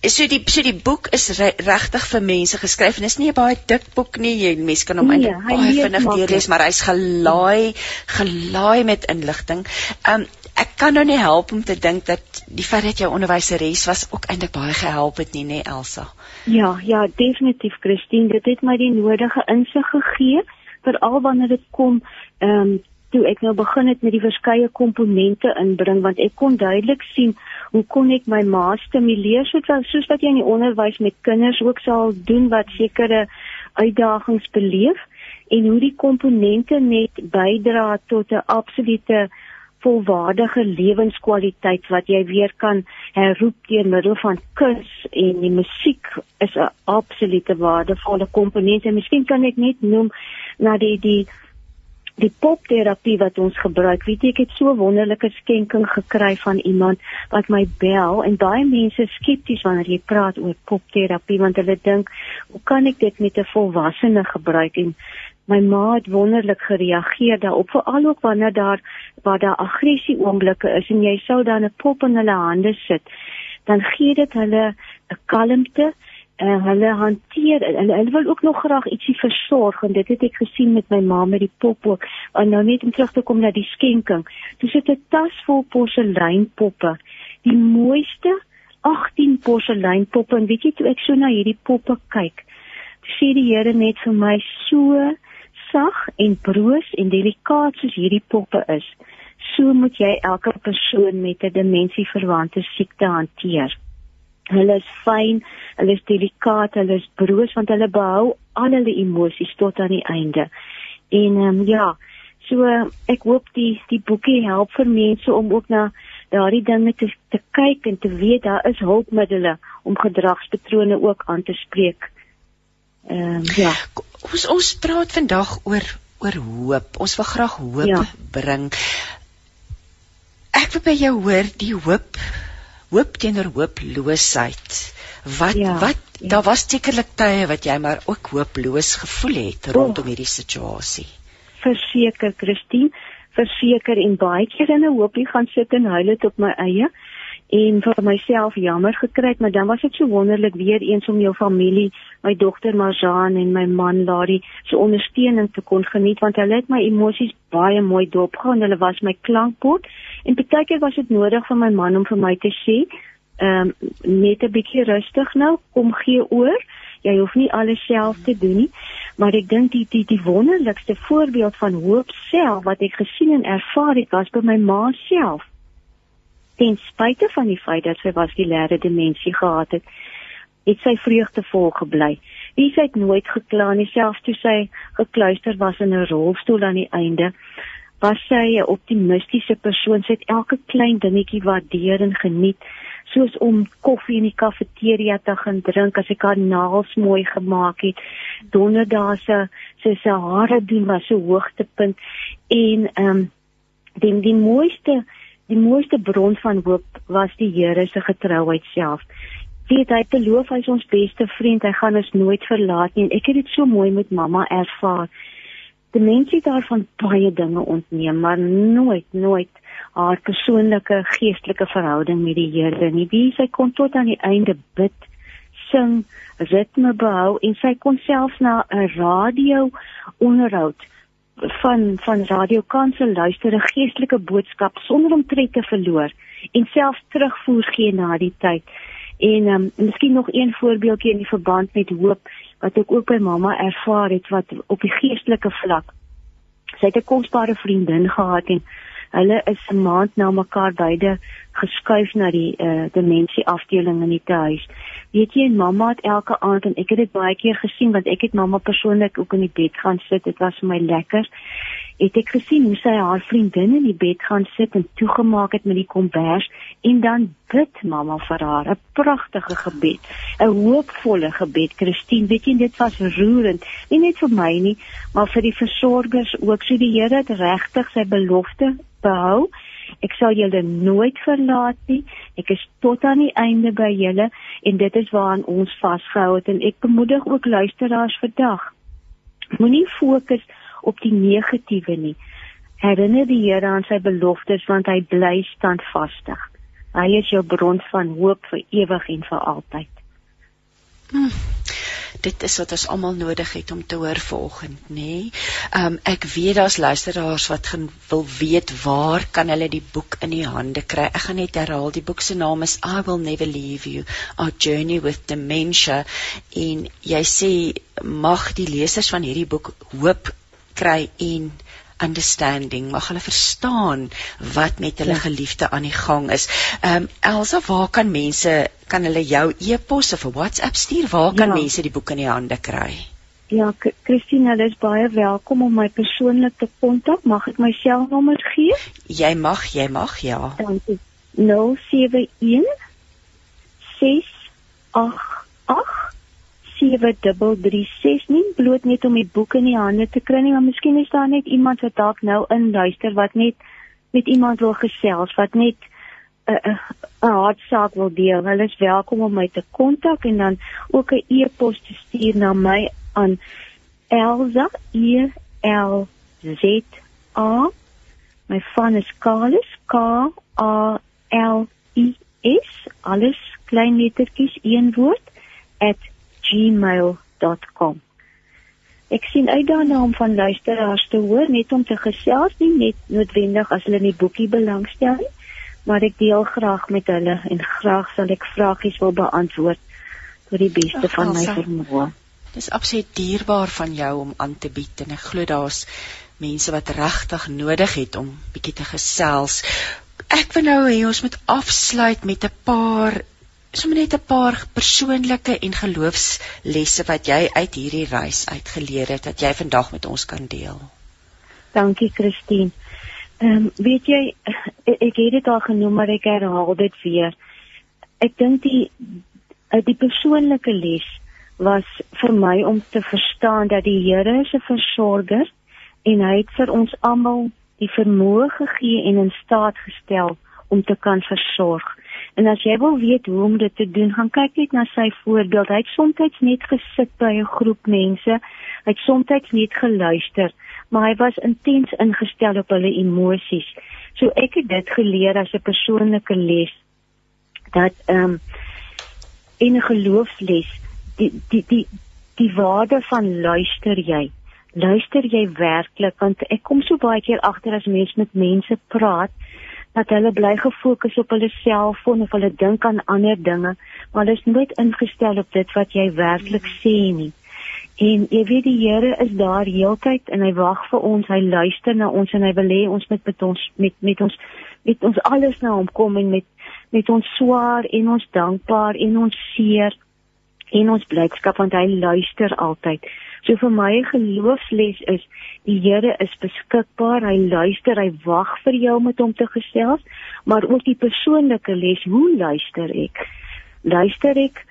so die so die boek is re, regtig vir mense geskryf en is nie 'n baie dik boek nie. Jy mense kan hom nee, eintlik baie vinnig deurlees, maar hy's gelaai gelaai met inligting. Um ek kan nou nie help om te dink dat die feit dat jy onderwyseres was ook eintlik baie gehelp het nie, nê Elsa? Ja, ja, definitief Christine, dit het my die nodige insig gegee veral wanneer dit kom um toe ek nou begin het met die verskeie komponente inbring want ek kon duidelik sien hoe kon ek my ma stimuleer soos soos wat jy in die onderwys met kinders ook sal doen wat sekere uitdagings beleef en hoe die komponente net bydra tot 'n absolute volwaardige lewenskwaliteit wat jy weer kan herroep deur middel van kuns en die musiek is 'n absolute waardevolle komponent. En miskien kan ek net noem na die die die popterapie wat ons gebruik. Weet jy, ek het so wonderlike skenking gekry van iemand wat my bel en baie mense skepties wanneer jy praat oor popterapie want hulle dink, "Hoe kan ek dit met 'n volwassene gebruik?" En my ma het wonderlik gereageer daarop, veral ook wanneer daar waar daar aggressie oomblikke is en jy sou dan 'n pop in hulle hande sit, dan gee dit hulle 'n kalmte uh, hulle hanteer hulle, hulle wil ook nog graag ietsie versorg en dit het ek gesien met my ma met die pop ook. En nou net om terug te kom na die skenking. Dis 'n tas vol porseleinpoppe die mooiste 18 porseleinpoppe en weet jy toe ek so na hierdie poppe kyk sê die Here net vir my so sag en broos en delikaat soos hierdie poppe is. So moet jy elke persoon met 'n demensieverwante siekte hanteer Hulle is fyn, hulle is delikaat, hulle is broos want hulle behou al hulle emosies tot aan die einde. En ehm um, ja, so ek hoop die die boekie help vir mense om ook na daardie dinge te te kyk en te weet daar is hulpmiddels om gedragspatrone ook aan te spreek. Ehm um, ja. Ons ons praat vandag oor oor hoop. Ons wil graag hoop ja. bring. Ek wil by jou hoor die hoop hoop teenoor hooploosheid. Wat ja, wat ja. daar was sekerlik tye wat jy maar ook hooploos gevoel het rondom hierdie situasie. Verseker Christine, verseker en baie keer in 'n hoopie gaan sit en huil dit op my eie. En vir myself jammer gekry, maar dan was dit so wonderlik weer eens om jou familie, my dogter Marjane en my man Larry se ondersteuning te kon geniet want hulle het my emosies baie mooi dopgehou. Hulle was my klankbord en baie keer was dit nodig vir my man om vir my te sê, ehm um, net 'n bietjie rustig nou, kom gee oor. Jy hoef nie alles self te doen nie, maar ek dink die die die wonderlikste voorbeeld van hoop self wat ek gesien en ervaar het was by my ma self ten spyte van die feit dat sy vaskulêre demensie gehad het, het sy vreugdevol gebly. Sy het nooit gekla nie, selfs toe sy gekluister was in 'n rolstoel aan die einde. Was sy 'n optimistiese persoon, sy het elke klein dingetjie waardeer en geniet, soos om koffie in die kafeteria te gaan drink as haar naels mooi gemaak het. Donderdae se sy se hare doen was 'n hoogtepunt en ehm um, die die mooiste die mooiste bron van hoop was die Here se getrouheid self. Weet hy beloof hy's ons beste vriend, hy gaan ons nooit verlaat nie en ek het dit so mooi met mamma ervaar. Die mense daarvan baie dinge ontneem, maar nooit nooit haar persoonlike geestelike verhouding met die Here nie. Wie sy kon tot aan die einde bid, sing, ritme behou en sy kon selfs na 'n radio onderhoud van van Radio Kansel luister 'n geestelike boodskap sonder om tred te verloor en self terugvoer gee na die tyd. En ehm um, miskien nog een voorbeeldjie in die verband met hoop wat ek ook by mamma ervaar het wat op die geestelike vlak. Sy het 'n kosbare vriendin gehad en hulle is 'n maand na mekaar beide geskuif na die uh, eh, demensie afdeling in die huis. Weet jy, mamma het elke aand en ek het dit baie keer gesien want ek het mamma persoonlik ook in die bed gaan sit. Dit was vir my lekker. Het ek gesien hoe sy haar vriendin in die bed gaan sit en toegemaak het met die kombers en dan bid mamma vir haar 'n pragtige gebed, 'n hoopvolle gebed. Christine, weet jy, dit was roerend. Nie net vir my nie, maar vir die versorgers ook. So die Here het regtig sy belofte behou Ek sal julle nooit verlaat nie. Ek is tot aan die einde by julle en dit is waaraan ons vasgehou het en ek bemoedig ook luisteraars vandag. Moenie fokus op die negatiewe nie. Herinner die Here aan sy beloftes want hy bly standvastig. Hy is jou bron van hoop vir ewig en vir altyd. Hmm dit is wat ons almal nodig het om te hoor vanoggend, nê? Nee? Um ek weet daar's luisteraars wat gaan wil weet waar kan hulle die boek in die hande kry? Ek gaan net herhaal, die boek se naam is I Will Never Leave You: Our Journey with Dementia en jy sê mag die lesers van hierdie boek hoop kry en understanding mag hulle verstaan wat met hulle ja. geliefde aan die gang is. Ehm um, Elsa, waar kan mense kan hulle jou e-pos of 'n WhatsApp stuur? Waar kan ja. mense die boek in die hande kry? Ja, Christine, hulle is baie welkom om my persoonlik te kontak. Mag ek my selfnommer gee? Jy mag, jy mag, ja. Dankie. 071 688 7336 nie bloot net om die boek in die hande te kry nie, maar miskien is daar net iemand wat dalk nou in luister wat net met iemand wil gesels, wat net 'n uh, 'n uh, hartsaak wil deel. Hulle is welkom om my te kontak en dan ook 'n e-pos te stuur na my aan Elsa E L Z A My van is Carlos K A L I S alles klein lettertjies een woord @ gmail.com. Ek sien uit daarna om van luisteraars te hoor net om te gesels nie net noodwendig as hulle in die boekie belangstel nie, maar ek deel graag met hulle en graag sal ek vragies wil beantwoord tot die beste Ach, van my vermoë. Dis absoluut dierbaar van jou om aan te bied en ek glo daar's mense wat regtig nodig het om bietjie te gesels. Ek wil nou hê ons moet afsluit met 'n paar sommer net 'n paar persoonlike en geloofslesse wat jy uit hierdie reis uitgeleer het dat jy vandag met ons kan deel. Dankie Christine. Ehm um, weet jy ek, ek het dit al genoem maar ek herhaal dit weer. Ek dink die die persoonlike les was vir my om te verstaan dat die Here is 'n versorger en hy het vir ons almal die vermoë gegee en in staat gestel om te kan versorg. En as jy wil weet hoe om dit te doen, gaan kyk net na sy voorbeeld. Hy het soms net gesit by 'n groep mense. Hy het soms net geluister, maar hy was intens ingestel op hulle emosies. So ek het dit geleer as 'n persoonlike les dat ehm um, in 'n geloofsles die die die die waarde van luister jy luister jy werklik want ek kom so baie keer agter as mense met mense praat dat hulle bly gefokus op hulle selfoon of hulle dink aan ander dinge maar hulle is nooit ingestel op dit wat jy werklik sê nie En jy weet die Here is daar heeltyd en hy wag vir ons, hy luister na ons en hy wil hê ons met met ons met met ons met ons alles na hom kom en met met ons swaar en ons dankbaar en ons seer en ons blydskap want hy luister altyd. So vir my geloofsles is die Here is beskikbaar, hy luister, hy wag vir jou om met hom te gesels, maar ook die persoonlike les, hoe luister ek? Luister ek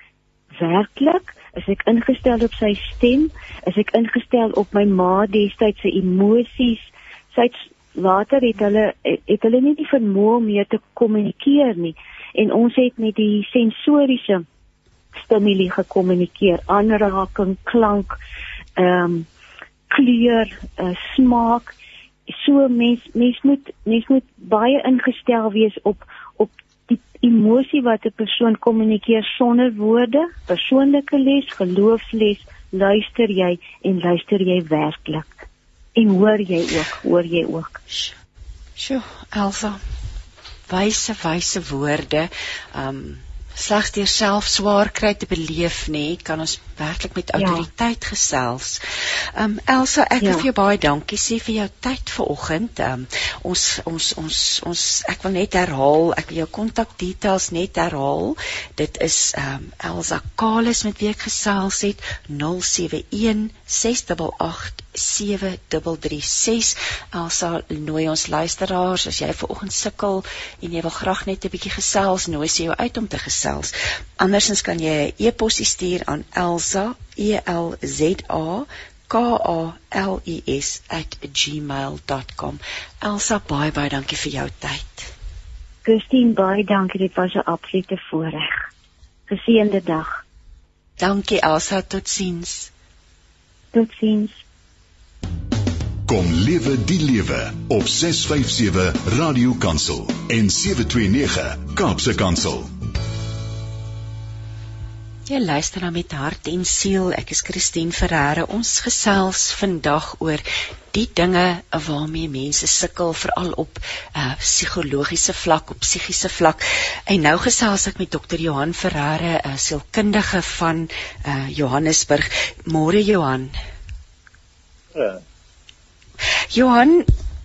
werklik? Is ek ingestel op sy stem? Is ek ingestel op my ma destyds se emosies? Sy het later het hulle het hulle nie die vermoë om mee te kommunikeer nie en ons het met die sensoriese stimule gekommunikeer, aanraking, klank, ehm um, kleur, uh, smaak. So mens mens moet mens moet baie ingestel wees op emosie wat 'n persoon kommunikeer sonder woorde, persoonlike les, geloofsles, luister jy en luister jy werklik? En hoor jy ook, hoor jy ook? Sjoe, Elsa. Wyse wyse woorde. Um slegs deur self swaar kry te beleef nê kan ons werklik met autoriteit ja. gesels. Um Elsa, ek ja. wil vir jou baie dankie sê vir jou tyd vanoggend. Um ons ons ons ons ek wil net herhaal, ek wil jou kontakdetails net herhaal. Dit is um Elsa Kalis met wie ek gesels het 071 688 7336 Elsa nooi ons luisteraars as jy ver oggend sukkel en jy wil graag net 'n bietjie gesels nooi sy jou uit om te gesels. Andersins kan jy 'n e-pos stuur aan Elsa E L Z A K A L I S @gmail.com. Elsa baie baie dankie vir jou tyd. Christine baie dankie dit was 'n absolute voorreg. Geseënde dag. Dankie Elsa totsiens. Totsiens. Kom lewe die lewe op 657 Radio Kansel en 729 Kaapse Kansel. Jy luister na met hart en siel. Ek is Christine Ferreira. Ons gesels vandag oor die dinge waarmee mense sukkel veral op uh, psigologiese vlak, op psigiese vlak. En nou gesels ek met dokter Johan Ferreira, 'n sielkundige van uh, Johannesburg. Môre Johan. Ja. Johan,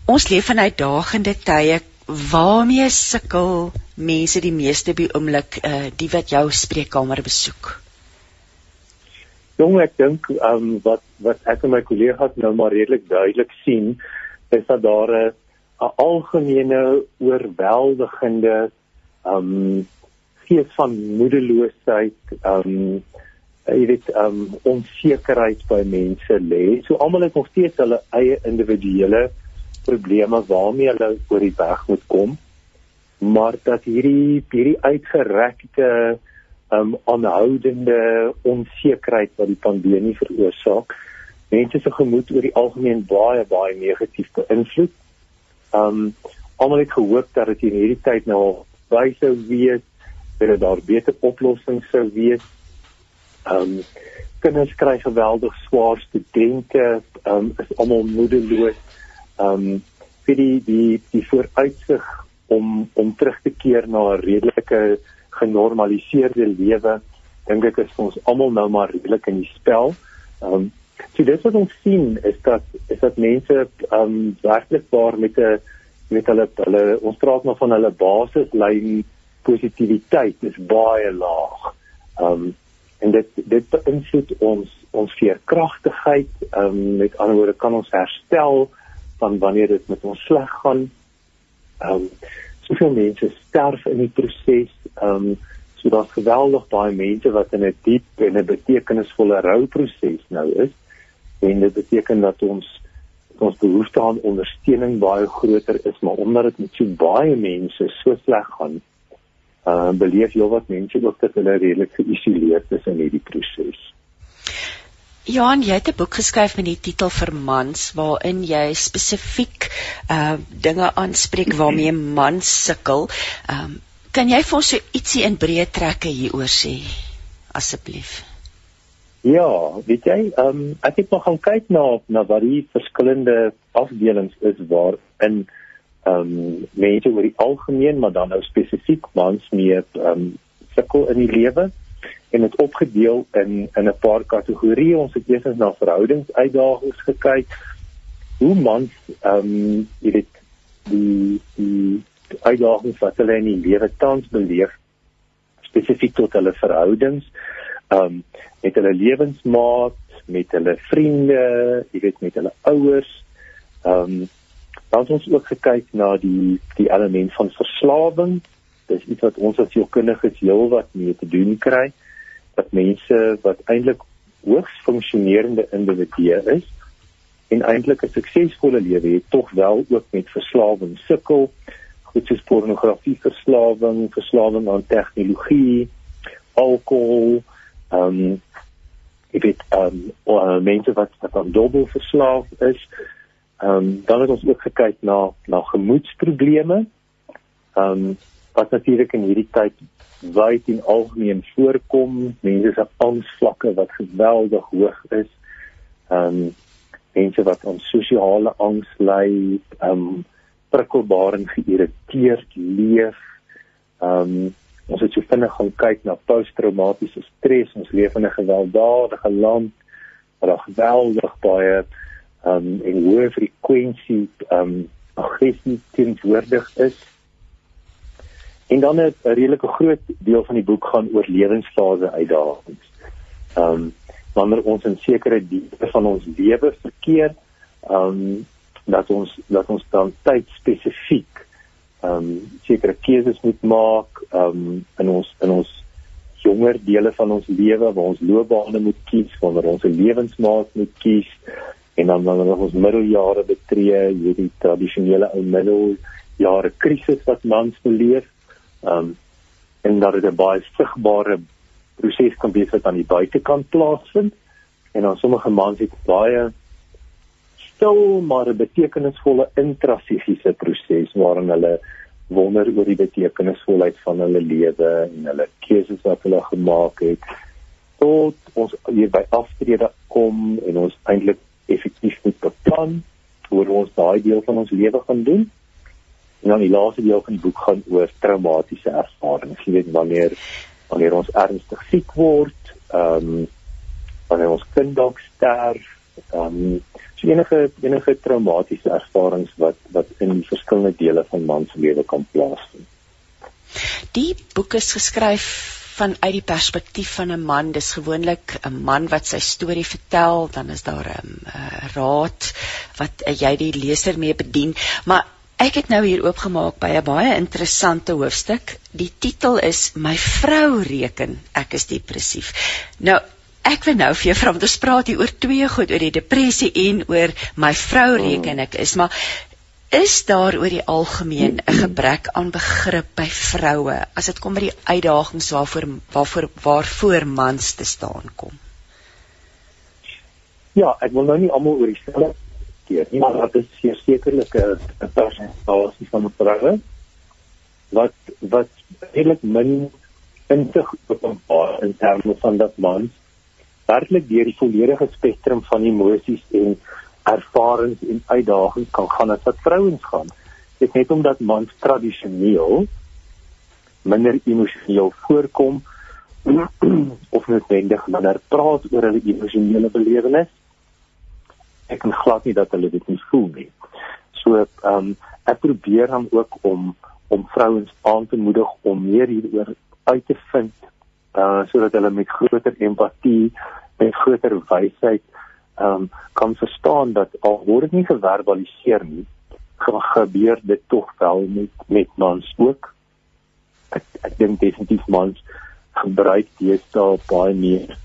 ons leef in uitdagende tye. Waarmee sukkel mense die meeste by oomblik uh die wat jou spreekkamer besoek? Jong, ek dink um wat wat ek en my kollegas nou maar redelik duidelik sien, is dat daar 'n algemene oorweldigende um gees van moedeloosheid um jy weet um onsekerheid by mense lê. So almal het nog steeds hulle eie individuele probleme waarmee hulle oor die weg moet kom. Maar dat hierdie hierdie uitgerekte um aanhoudende onsekerheid wat die pandemie veroorsaak, mense se gemoed oor die algemeen baie baie negatief beïnvloed. Um almal het gehoop dat dit in hierdie tyd nou wyse wees dat daar beter oplossings sou wees um, kinders kry geweldig swaar studente, um, is almal moedeloos. Ehm um, vir die die die vooruitsig om om terug te keer na 'n redelike genormaliseerde lewe, dink ek is vir ons almal nou maar redelik in die spel. Ehm um, so dit wat ons sien is dat is dat mense ehm um, werklik waar met 'n met hulle hulle ons praat maar van hulle basislyn positiwiteit is baie laag. Ehm um, en dit dit beïnvloed ons ons veerkragtigheid um, met ander woorde kan ons herstel van wanneer dit met ons sleg gaan. Ehm um, soveel mense sterf in die proses. Ehm um, so daar's geweldig baie mense wat in 'n diep en 'n betekenisvolle rouproses nou is. En dit beteken dat ons ons behoefte aan ondersteuning baie groter is maar omdat dit met so baie mense so sleg gaan uh beleef jy wat mense ook dat hulle redelik geïsoleerd is in hierdie proses. Johan, jy het 'n boek geskryf met die titel vir mans waarin jy spesifiek uh dinge aanspreek waarmee mans sukkel. Um Kan jy vir ons so ietsie in breë trekke hieroor sê asseblief? Ja, weet jy, um, ek het nog gaan kyk na na wat die verskillende afdelings is waar in ehm um, mense oor die algemeen, maar dan nou spesifiek mans mee um, sukkel in die lewe en dit opgedeel in in 'n paar kategorieë. Ons het eers na verhoudingsuitdagings gekyk. Hoe mans ehm um, jy weet die die uitdagings wat hulle in die lewe tans beleef spesifiek tot hulle verhoudings ehm um, met hulle lewensmaat, met hulle vriende, jy weet met hulle ouers. Ehm um, dan het ons ook gekyk na die die element van verslawing. Dis iets wat ons as sielkundiges heelwat mee te doen kry dat mense wat eintlik hoogs funksionerende individue is en eintlik 'n suksesvolle lewe het tog wel ook met verslawing sukkel. Goed soos pornografie verslawing verslawing aan tegnologie alkohol ehm um, ek weet ehm um, mense wat wat aan dubbel verslaaf is. Ehm um, dan het ons ook gekyk na na gemoedsprobleme. Ehm um, wat natuurlik in hierdie tyd wyd en algemeen voorkom mense se angsvlakke wat geweldig hoog is ehm um, mense wat aan sosiale angs ly, ehm um, prikkelbaar en geïrriteerd leef. Ehm um, ons het so vinnig gaan kyk na posttraumatiese stres. Ons leef in 'n gewelddadige land waar daar geweldig baie ehm um, en hoë frekwensie ehm um, aggressie teenwoordig is. En dan 'n redelike groot deel van die boek gaan oor lewensfase uitdagings. Ehm um, wanneer ons in sekere dele van ons lewe verkeer, ehm um, dat ons dat ons dan tyd spesifiek ehm um, sekere keuses moet maak ehm um, in ons in ons jonger dele van ons lewe waar ons loopbane moet kies, wanneer ons 'n lewensmaat moet kies en dan wanneer ons middeljare betree, hierdie tradisionele ou middeljare krisis wat mans beleef. Ehm um, en dat dit 'n baie sigbare proses kan wees wat aan die buitekant plaasvind. En dan sommige mans het baie stil maar 'n betekenisvolle intrasigiese proses waarin hulle wonder oor die betekenisvolheid van hulle lewe en hulle keuses wat hulle gemaak het tot ons hier by aftrede kom en ons eintlik effektief moet beplan hoe ons daai deel van ons lewe gaan doen en dan die laaste deel van die boek gaan oor traumatiese ervarings jy weet wanneer wanneer ons ernstig siek word, ehm um, wanneer ons kind dalk sterf, ehm um, so enige enige traumatiese ervarings wat wat in verskillende dele van mans lewe kan plaasvind. Die boek is geskryf vanuit die perspektief van 'n man. Dis gewoonlik 'n man wat sy storie vertel, dan is daar 'n raad wat jy die leser mee bedien, maar Ek het nou hier oopgemaak by 'n baie interessante hoofstuk. Die titel is My vrou reken ek is depressief. Nou, ek wil nou vir jou vra want ons praat hier oor twee goed, oor die depressie en oor my vrou reken ek is, maar is daar oor die algemeen 'n gebrek aan begrip by vroue as dit kom by die uitdagings waarvoor waarvoor waarvoor mans te staan kom? Ja, ek wil nou nie almal oor dieselfde keer nie, maar dit is sekerlik 'n persentasie van vroue wat wat eintlik min insig openbaar in terme van dat mans werklik deur die volledige spektrum van emosies en ervarings en uitdagings kan gaan as wat vrouens gaan. Dit net omdat mans tradisioneel minder emosioneel voorkom of noodwendig minder praat oor hulle emosionele belewenis ek kan glad nie dat hulle dit nie voel nie. So ehm um, ek probeer dan ook om om vrouens aan te moedig om meer hieroor uit te vind uh sodat hulle met groter empatie en groter wysheid ehm um, kan verstaan dat al word dit nie geverbaliseer nie, gebeur dit tog wel met met mans ook. Ek ek dink definitief mans gebruik deesdae baie meer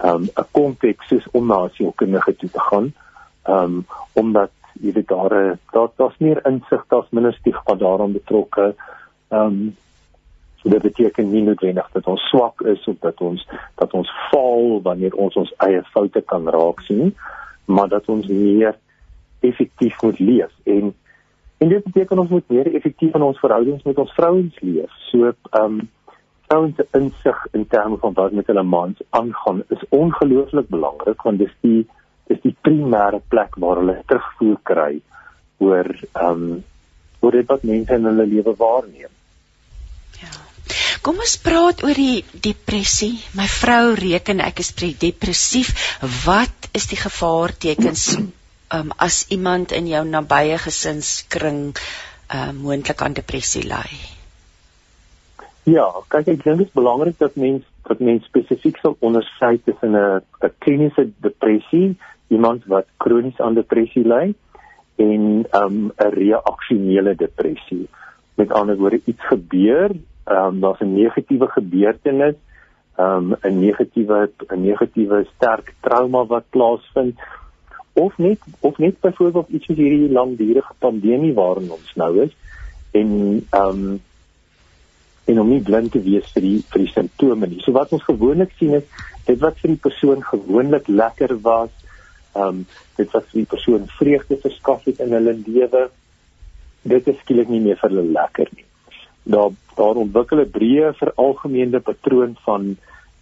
ehm um, 'n konteks soos om na sielkundige toe te gaan ehm um, omdat jy weet daar daar daar's meer insig daar's minder stigma daaraan betrokke ehm um, so dit beteken nie noodwendig dat ons swak is of dat ons dat ons faal wanneer ons ons eie foute kan raak sien maar dat ons meer effektief moet leef en En dit beteken ons moet meer effektief in ons verhoudings met ons vrouens leef. So ehm um, vrouens se insig in terme van wat met hulle mans aangaan is ongelooflik belangrik want dis die dis die primêre plek waar hulle terugvoer kry oor ehm um, oor dit wat mense in hulle lewe waarneem. Ja. Kom ons praat oor die depressie. My vrou reken ek is depressief. Wat is die gevaartekens um, as iemand in jou nabye gesinskring um, moontlik aan depressie ly? Ja, kyk ek dink dit is belangrik dat mens dat mens spesifiek sal onderskei tussen 'n kliniese depressie, iemand wat kronies aan depressie ly en 'n um, reaksionele depressie. Met ander woorde, iets gebeur, um, daar's 'n negatiewe gebeurtenis, um, 'n negatiewe 'n negatiewe sterk trauma wat plaasvind of net of net byvoorbeeld iets soos hierdie langdurige pandemie waarin ons nou is en ehm um, en om nie blind te wees vir die vir die simptome nie. So wat ons gewoonlik sien is dit wat vir die persoon gewoonlik lekker was, ehm um, dit wat vir die persoon vreugde verskaf het in hulle lewe, dit is skielik nie meer vir hulle lekker nie. Daar daar ontwikkel 'n breë veralgemeende patroon van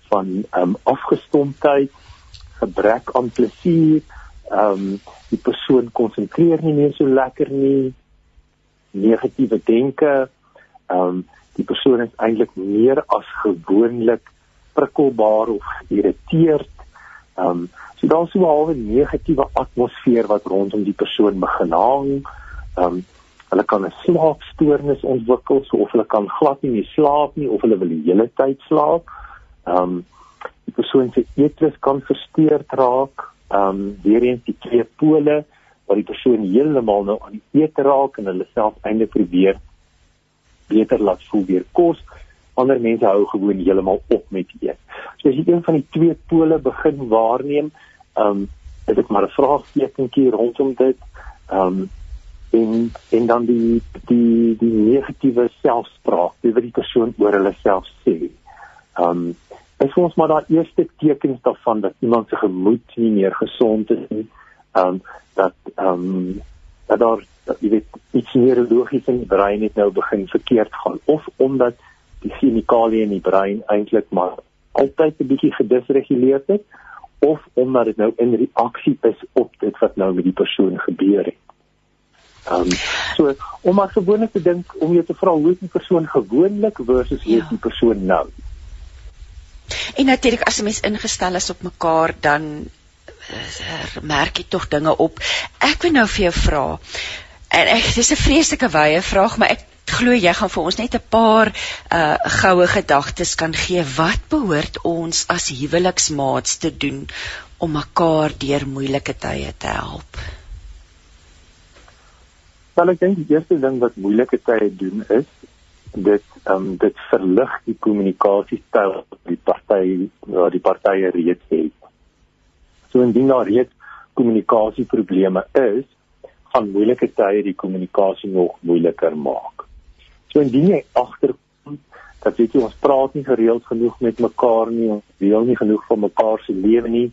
van ehm um, afgestomptheid, gebrek aan plesier, ehm um, die persoon konsentreer nie meer so lekker nie negatiewe denke ehm um, die persoon is eintlik meer as gewoonlik prikkelbaar of geïrriteerd ehm um, so daar's so 'n halwe negatiewe atmosfeer wat rondom die persoon begin hang. Ehm um, hulle kan 'n slaapstoornis ontwikkel so of hulle kan glad nie meer slaap nie of hulle wil die hele tyd slaap. Ehm um, die persoon se eetlus kan versteurd raak. Ehm um, weer eens die twee pole waar die persoon heeltemal nou aan die eet raak en hulle self eintlik probeer beter laat voel deur kos. Ander mense hou gewoon heeltemal op met eet. So as jy een van die twee pole begin waarneem, ehm um, is dit maar 'n vraagtekentjie rondom dit. Ehm um, en en dan die die die negatiewe selfspraak, dit wat die persoon oor hulle self sê. Ehm um, is ons maar daai eerste tekens daarvan dat iemand se gemoed nie meer gesond is nie. Ehm um, dat ehm um, dat daar dat jy weet iets neurologies in die brein net nou begin verkeerd gaan of omdat die chemikalieë in die brein eintlik maar altyd 'n bietjie gedisreguleer het of omdat dit nou in reaksie is op dit wat nou met die persoon gebeur het. Ehm um, so om maar gewoonlik te dink om jou te vra hoe is die persoon gewoonlik versus hoe ja. is die persoon nou? En natuurlik as 'n mens ingestel is op mekaar dan uh, merk jy tog dinge op. Ek wil nou vir jou vra. En ek dis 'n vreeslike wye vraag, maar ek glo jy gaan vir ons net 'n paar uh goue gedagtes kan gee. Wat behoort ons as huweliksmaats te doen om mekaar deur moeilike tye te help? Wel ek dink die eerste ding wat moeilike tye doen is dit ehm um, dit verlig die kommunikasiestyl wat die party wat die partye reeds het. So indien daar reeds kommunikasieprobleme is, gaan moeilike tye die kommunikasie nog moeiliker maak. So indien jy agterkom dat weet jy ons praat nie gereeld genoeg met mekaar nie, ons deel nie genoeg van mekaar se lewe nie,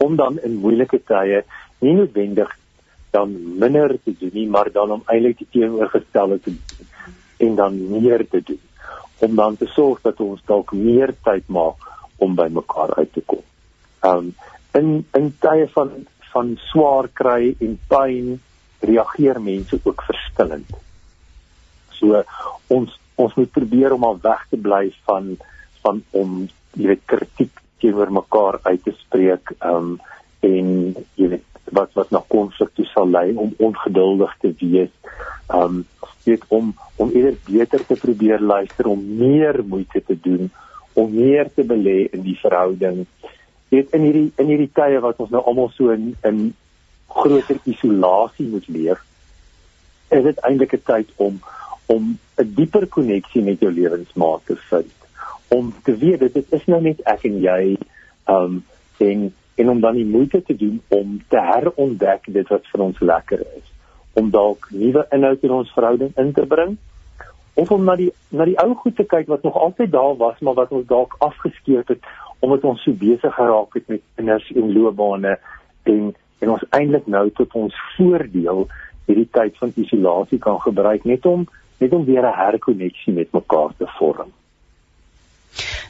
om dan in moeilike tye nie noodwendig dan minder te doen nie, maar dan om eintlik die teenoorgestelde te doen en dan meer te doen om dan te sorg dat ons dalk meer tyd maak om by mekaar uit te kom. Um in in tye van van swaar kry en pyn reageer mense ook verskillend. So ons ons moet probeer om al weg te bly van van om jy weet kritiek teenoor mekaar uit te spreek um en jy weet wat wat na konflik toe sal lei om ongeduldig te wees. Um weet om om eerder beter te probeer luister om meer moeite te doen om meer te belê in die verhouding. Weet in hierdie in hierdie tye wat ons nou almal so in in groter isolasie moet leef, is dit eintlik 'n tyd om om 'n dieper koneksie met jou lewensmaat te vind. Om te weet dit is nou net ek en jy um en en om dan die moeite te doen om te herontdek dit wat vir ons lekker is om dalk nuwe inhoud in ons verhouding in te bring of om na die na die ou goed te kyk wat nog altyd daar was maar wat ons dalk afgeskeep het omdat ons so besig geraak het met kinders en loopbane en en ons eintlik nou tot ons voordeel hierdie tyd van isolasie kan gebruik net om net om weer 'n herkonneksie met mekaar te vorm.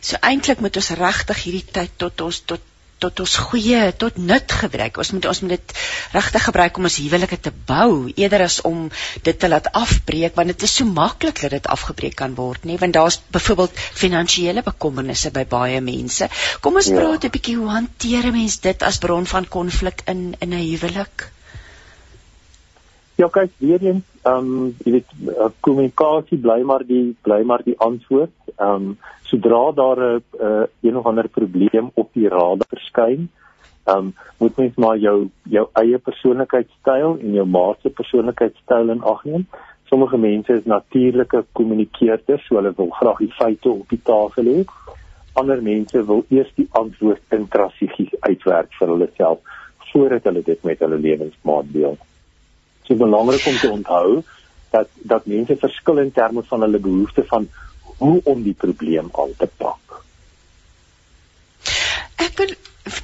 So eintlik moet ons regtig hierdie tyd tot ons tot tot ons goeie tot nut gebruik. Ons moet ons moet dit regtig gebruik om ons huwelike te bou eerder as om dit te laat afbreek want dit is so maklik dat dit afgebreek kan word, nê? Want daar's byvoorbeeld finansiële bekommernisse by baie mense. Kom ons ja. praat 'n bietjie hoe hanteer 'n mens dit as bron van konflik in in 'n huwelik? Ja, kyk, weer eens, ehm um, jy weet eh, kommunikasie bly maar die bly maar die antwoord. Ehm um, sodra daar 'n uh, een of ander probleem op die raad verskyn, ehm um, moet mens maar jou jou eie persoonlikheidstyl en jou maat se persoonlikheidstyl in ag neem. Sommige mense is natuurlike kommunikeerders, so hulle wil graag die feite op die tafel hê. Ander mense wil eers die antwoord intrasegies uitwerk vir hulle self voordat hulle dit met hulle lewensmaat deel so belangrik om te onthou dat dat mense verskil in terme van hulle behoefte van hoe om die probleem aan te pak. Ek wil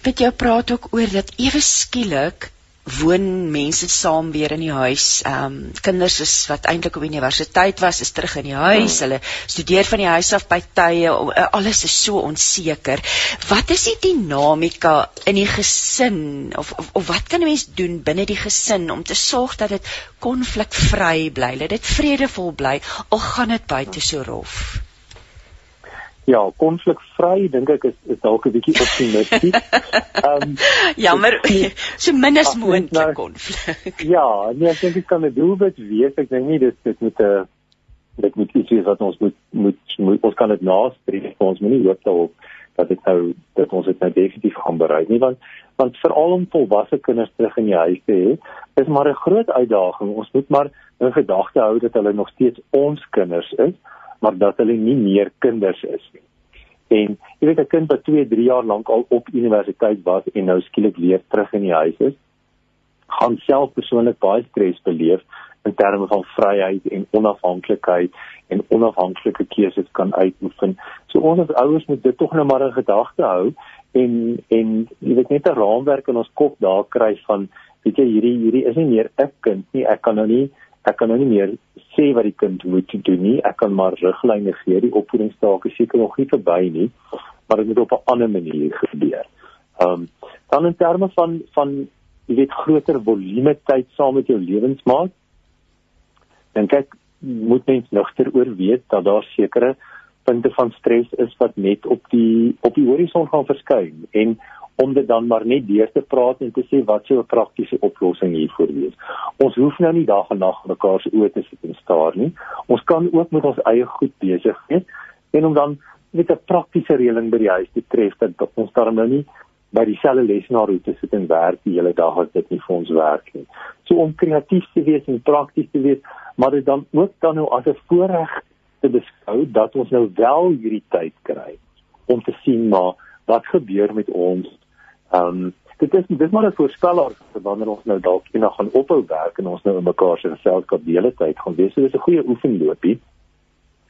met jou praat ook oor dat ewe skielik woon mense saam weer in die huis. Ehm um, kinders is wat eintlik op universiteit was, is terug in die huis. Hmm. Hulle studeer van die huis af by tye. Eh, alles is so onseker. Wat is die dinamika in die gesin of of, of wat kan 'n mens doen binne die gesin om te sorg dat dit konflikvry bly, dat dit vredevol bly al gaan dit buite so rof? Ja, konflikvry dink ek is is dalk 'n bietjie optimisties. Ehm um, jammer, so min as moontlik nou, konflik. Ja, nee, ek dink dit kan 'n doelwit wees. Ek dink nie dit dit moet 'n dit moet iets wees wat ons moet moet, moet ons kan dit nastreef. Ons moet nie hoop daarop dat dit nou dat ons dit nou definitief gaan bereik nie, want want veral om volwasse kinders terug in die huis te hê, is maar 'n groot uitdaging. Ons moet maar in gedagte hou dat hulle nog steeds ons kinders is maar dat hulle nie meer kinders is nie. En jy weet 'n kind wat 2, 3 jaar lank al op universiteit was en nou skielik weer terug in die huis is, gaan self persoonlik baie stres beleef in terme van vryheid en onafhanklikheid en onafhanklike keuses kan uitoefen. So ons as ouers moet dit tog nou maar in gedagte hou en en jy weet net 'n raamwerk in ons kop daar kry van weet jy hierdie hierdie is nie meer 'n kind nie. Ek kan nou nie ek kan nou nie meer sê wat die kind moet doen nie. Ek kan maar riglyne gee. Die opvoedingsstaak is seker nog nie verby nie, maar dit moet op 'n ander manier gebeur. Ehm um, dan in terme van van jy weet groter volume tyd saam met jou lewensmaat. Dan kyk moet mens nugter oorweet dat daar sekere punte van stres is wat net op die op die horison gaan verskyn en om dit dan maar net deur te praat en te sê wat sou 'n praktiese oplossing hiervoor wees. Ons hoef nou nie dag en nag mekaar se oë te sit en staar nie. Ons kan ook met ons eie goed besig wees en om dan met 'n praktiese reëling by die huis te tref dat ons daar nou nie by dieselfde lesenaar hoef te sit en werk die hele dag as dit nie vir ons werk nie. So om kreatief te wees en prakties te wees, maar dit dan ook dan nou as 'n voorreg te beskou dat ons nou wel hierdie tyd kry om te sien maar wat gebeur met ons Ehm um, dit is dit is maar 'n voorspeller wanneer ons nou dalk eendag gaan ophou werk en ons nou in mekaar se geselskap die hele tyd gaan wees. So dis 'n goeie oefenloopie.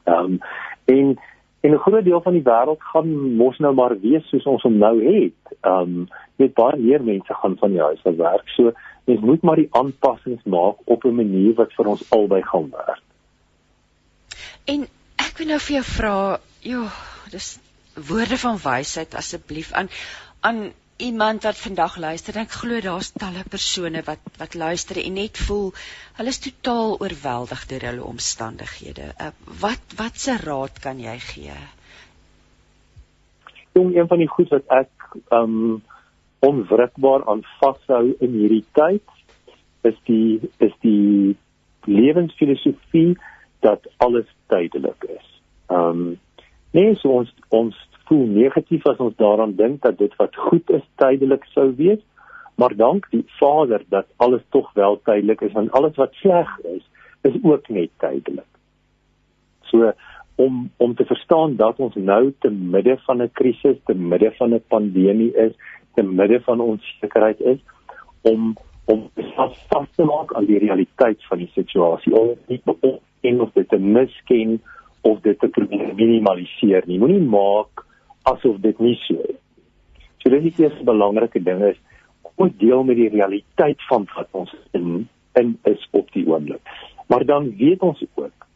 Ehm um, en en 'n groot deel van die wêreld gaan mos nou maar wees soos ons hom nou het. Ehm um, net baie meer mense gaan van die huis af werk. So mens moet maar die aanpassings maak op 'n manier wat vir ons albei gaan werk. En ek wil nou vir jou vra, joh, dis woorde van wysheid asseblief aan aan iemand wat vandag luister, ek glo daar's talle persone wat wat luister en net voel hulle is totaal oorweldig deur hulle omstandighede. Uh, wat wat se raad kan jy gee? Jong, een van die goed wat ek um onwrikbaar aan vashou in hierdie tyd is die is die lewensfilosofie dat alles tydelik is. Um nee, so ons ons voel negatief as ons daaraan dink dat dit wat goed is tydelik sou wees, maar dank die Vader dat alles tog wel tydelik is en alles wat sleg is, is ook net tydelik. So om om te verstaan dat ons nou te midde van 'n krisis, te midde van 'n pandemie is, te midde van onsekerheid is om om vas te maak aan die realiteit van die situasie. Om nie en of dit te misken of dit te probeer minimaliseer nie. Moenie maak asof dit nie so is. So dit is die eerste belangrike ding is om deel met die realiteit van wat ons in in is op die oomblik. Maar dan weet ons ook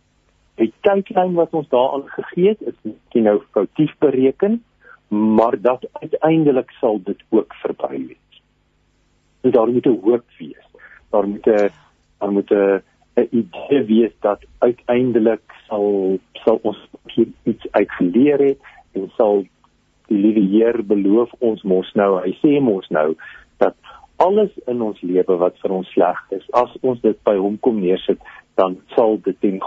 die tydlyn wat ons daaraan gegee het is miskien nou foutief bereken, maar dat uiteindelik sal dit ook verby wees. Dus daar moet 'n hoop wees. Daar moet 'n daar moet 'n 'n idee wees dat uiteindelik sal sal ons hier iets uitgeleer het en sal die liewe Heer beloof ons mos nou hy sê mos nou dat alles in ons lewe wat vir ons sleg is as ons dit by hom kom neersit dan sal dit ten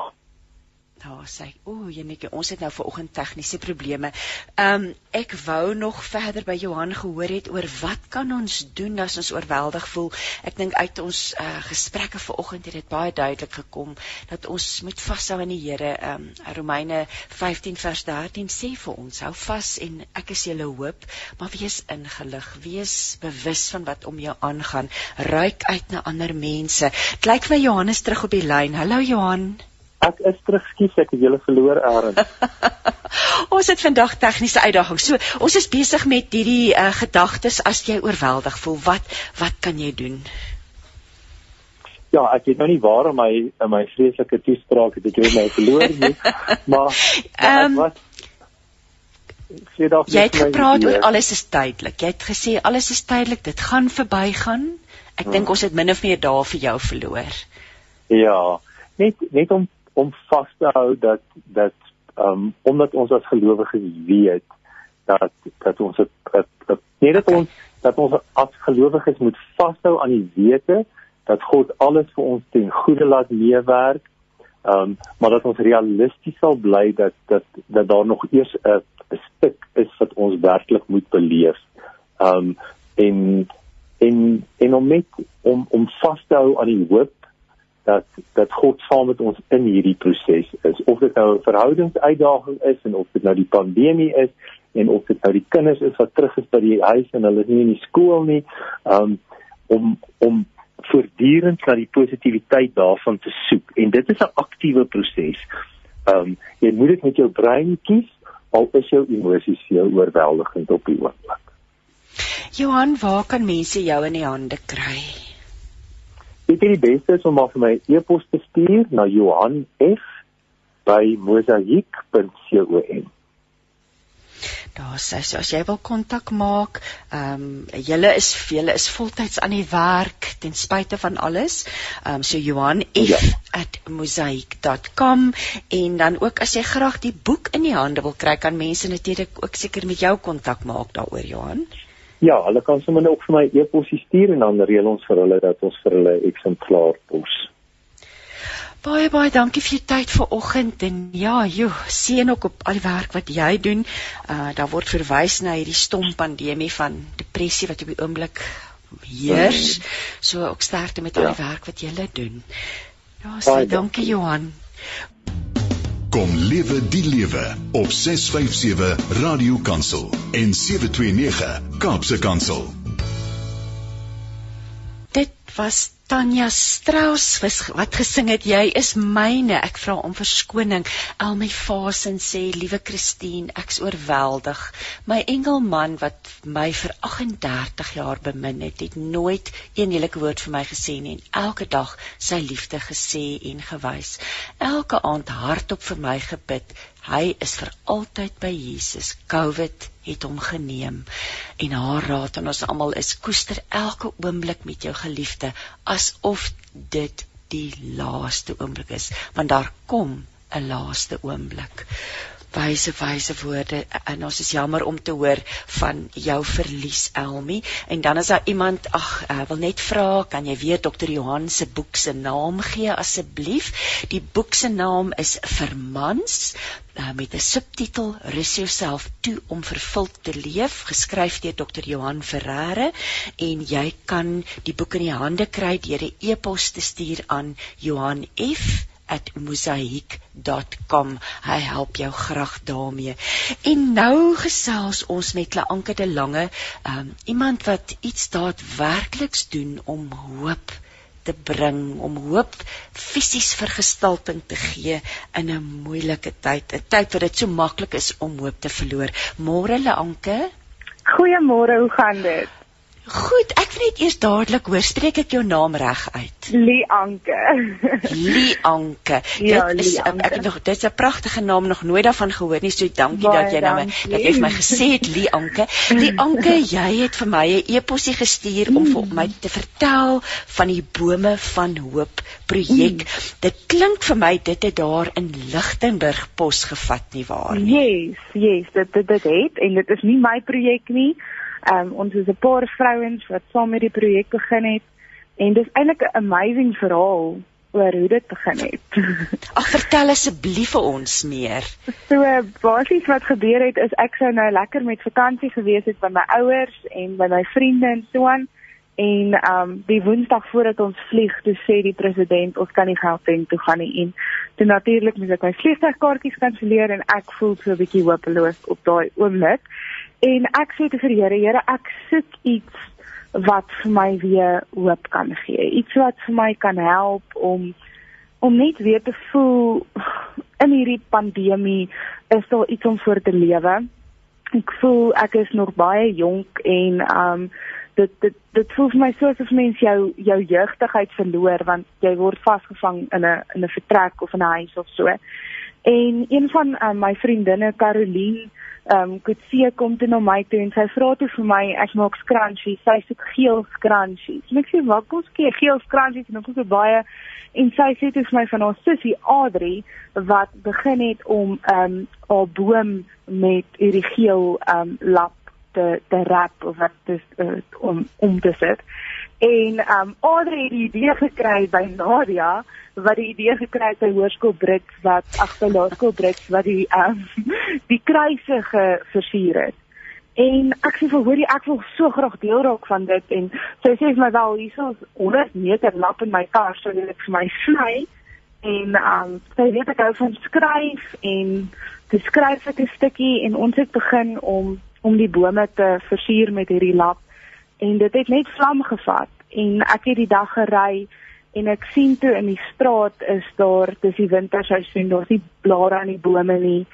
Daar sê, o, Jenetjie, ons het nou vanoggend tegniese probleme. Ehm um, ek wou nog verder by Johan gehoor het oor wat kan ons doen as ons oorweldig voel. Ek dink uit ons uh, gesprekke vanoggend het dit baie duidelik gekom dat ons moet vashou aan die Here. Ehm um, Romeine 15 vers 13 sê vir ons, hou vas en ek is julle hoop, maar wees ingelig, wees bewus van wat om jou aangaan. Ryk uit na ander mense. Kyk vir Johannes terug op die lyn. Hallo Johan. Ek is terug, skies, ek het julle verloor, Aaron. ons het vandag tegniese uitdagings. So, ons is besig met hierdie uh, gedagtes as jy oorweldig voel. Wat wat kan jy doen? Ja, ek weet nou nie waar my in my vreeslike toespraak het ek jou my verloor nie, maar ehm um, Jy het gepraat oor alles is tydelik. Jy het gesê alles is tydelik, dit gaan verbygaan. Ek hmm. dink ons het min of meer daar vir jou verloor. Ja, net net om om vas te hou dat dat um omdat ons as gelowiges weet dat dat ons het nie dat ons dat ons as gelowiges moet vashou aan die wete dat God alles vir ons ten goeie laat meewerk. Um maar dat ons realisties sal bly dat dat dat daar nog eers 'n 'n stuk is wat ons werklik moet beleef. Um en en en om met om om vas te hou aan die hoop dat dat God saam met ons in hierdie proses is of dit nou 'n verhoudingsuitdaging is en of dit nou die pandemie is en of dit nou die kinders is wat terug is by die huis en hulle is nie in die skool nie um, om om voortdurend na die positiwiteit daarvan te soek en dit is 'n aktiewe proses. Ehm um, jy moet dit met jou brein kies al is jou emosies jou oorweldigend op die oomblik. Johan, waar kan mense jou in die hande kry? Ek dink die beste is om maar vir my e-pos te stuur na johanf@mosaik.com. Daar sê so as jy wil kontak maak, ehm um, julle is vele is voltyds aan die werk ten spyte van alles. Ehm um, so johanf@mosaik.com ja. en dan ook as jy graag die boek in die hande wil kry, kan mense natuurlik ook seker met jou kontak maak daaroor Johan. Ja, hulle kan sommer ook vir my e-pos stuur en dan reël ons vir hulle dat ons vir hulle eksemplaar pos. Baie baie dankie vir jou tyd vanoggend en ja, jo, seën ook op al die werk wat jy doen. Uh daar word verwys na hierdie stom pandemie van depressie wat op die oomblik heers. So ook sterkte met al die ja. werk wat jy lê doen. Ja, sê dankie Johan. Kom lewe die lewe op 657 Radio Kansel en 729 Kaapse Kansel. Dit was Tanya Strauss wat gesing het jy is myne. Ek vra om verskoning. Al my fasen sê liewe Christine ek's oorweldig. My engelman wat my vir 38 jaar bemin het het nooit een eerlike woord vir my gesê nie en elke dag sy liefde gesê en gewys. Elke aand hardop vir my gebid hy is vir altyd by Jesus. Covid het hom geneem en haar raad aan ons almal is koester elke oomblik met jou geliefde asof dit die laaste oomblik is want daar kom 'n laaste oomblik wyse wyse woorde. En ons is jammer om te hoor van jou verlies Elmi. En dan is daar iemand ag uh, wil net vra kan jy weer dokter Johan se boek se naam gee asseblief? Die boek se naam is Vermans uh, met 'n subtitel Rus jouself toe om vervuld te leef geskryf deur dokter Johan Ferreira. En jy kan die boek in die hande kry deur 'n e-pos te stuur aan Johan F @mosaik.com. Hy help jou graag daarmee. En nou gesels ons met Klaanke de Lange, um, iemand wat iets daadwerkliks doen om hoop te bring om hoop fisies vergestalting te gee in 'n moeilike tyd, 'n tyd wat dit so maklik is om hoop te verloor. Môre Leanke. Goeiemôre, hoe gaan dit? Goed, ek wil net eers dadelik hoor, spreek ek jou naam reg uit? Lianke. Lianke. Ja, dit is Lianke. ek het nog dit is 'n pragtige naam nog nooit daarvan gehoor nie. So dankie Baie dat jy nou my dankie. dat jy vir my gesê het Lianke. Lianke, jy het vir my 'n e-posie gestuur om vir my te vertel van die bome van hoop projek. Dit klink vir my dit het daar in Lichtenburg pos gevat nie waar nie. Yes, yes, dit dit dit het en dit is nie my projek nie. Ehm um, ons is 'n paar vrouens wat saam met die projek begin het en dis eintlik 'n amazing verhaal oor hoe dit begin het. Ag vertel asseblief vir ons meer. so basies wat gebeur het is ek sou nou lekker met vakansie gewees het by my ouers en by my vriende en so aan en ehm um, die woensdag voordat ons vlieg, toe sê die president ons kan nie Gauteng toe gaan nie en toe natuurlik moet ek my vliegtuigkaartjies kanselleer en ek voel so 'n bietjie hopeloos op daai oomblik. En ek sê te vir Here, Here, ek soek iets wat vir my weer hoop kan gee. Iets wat vir my kan help om om net weer te voel in hierdie pandemie is daar iets om voor te lewe. Ek voel ek is nog baie jonk en um dit dit dit voel vir my so asof mens jou jou jeugtigheid verloor want jy word vasgevang in 'n in 'n vertrek of in 'n huis of so. En een van um, my vriendinne, Caroline, ehm um, Kutsie kom toe na my toe en sy vra toe vir my ek maak scrunchies. Sy soek geel scrunchies. En ek sê, "Wat kos gee geel scrunchies?" En ek het so baie en sy sê toe vir my van haar sussie Adri wat begin het om ehm um, haar boom met hierdie geel ehm um, lap te te wrap of wat dis uh, om om te sit. En ehm um, Adri het die idee gekry by Nadia wat die idee gekry het by Hoërskool Brits wat agter Laerskool Brits wat die ehm um, die kruise geversier het. En ek sê vir hoorie ek wil so graag deel raak van dit en sy sê vir my wel hier is 100 meter lap in my kar so dit vir my sny en um sy weet ek hou van skryf en te skryf ek 'n stukkie en ons het begin om om die bome te versier met hierdie lap. En dit het net vlam gevat en ek het die dag gery en ek sien toe in die straat is daar dis die winterseisoen daar's nie blare aan die bome nie.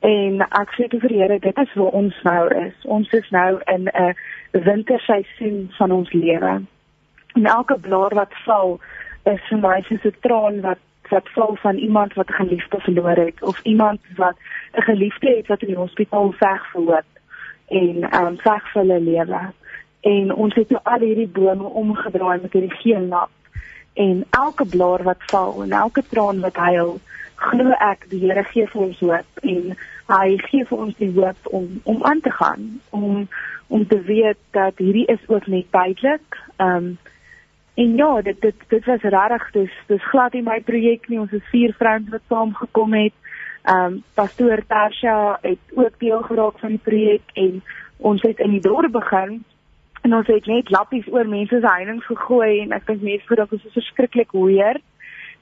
En ek sê vir die Here dit is waar ons nou is. Ons is nou in 'n winterseisoen van ons lewe. En elke blaar wat val is vir my soos 'n traan wat wat val van iemand wat 'n geliefde verloor het of iemand wat 'n geliefde het wat in die hospitaal wegverloor en ehm um, veg vir hulle lewe en ons het nou al hierdie bome omgedraai met hierdie geel nap. En elke blaar wat val en elke traan wat huil glo ek die Here gee vir ons hoop en hy gee vir ons die hoop om om aan te gaan om om te weet dat hierdie is ook net tydelik. Um, en ja dit dit dit was regtig dis dis glad nie my projek nie. Ons is vier vrouens wat saamgekom het. Um, pastoor Tarsha het ook deel geraak van die projek en ons het in die dorp begin en ons het net lappies oor mense se heininge gegooi en ek dink mense voel dat ons is verskriklik hoër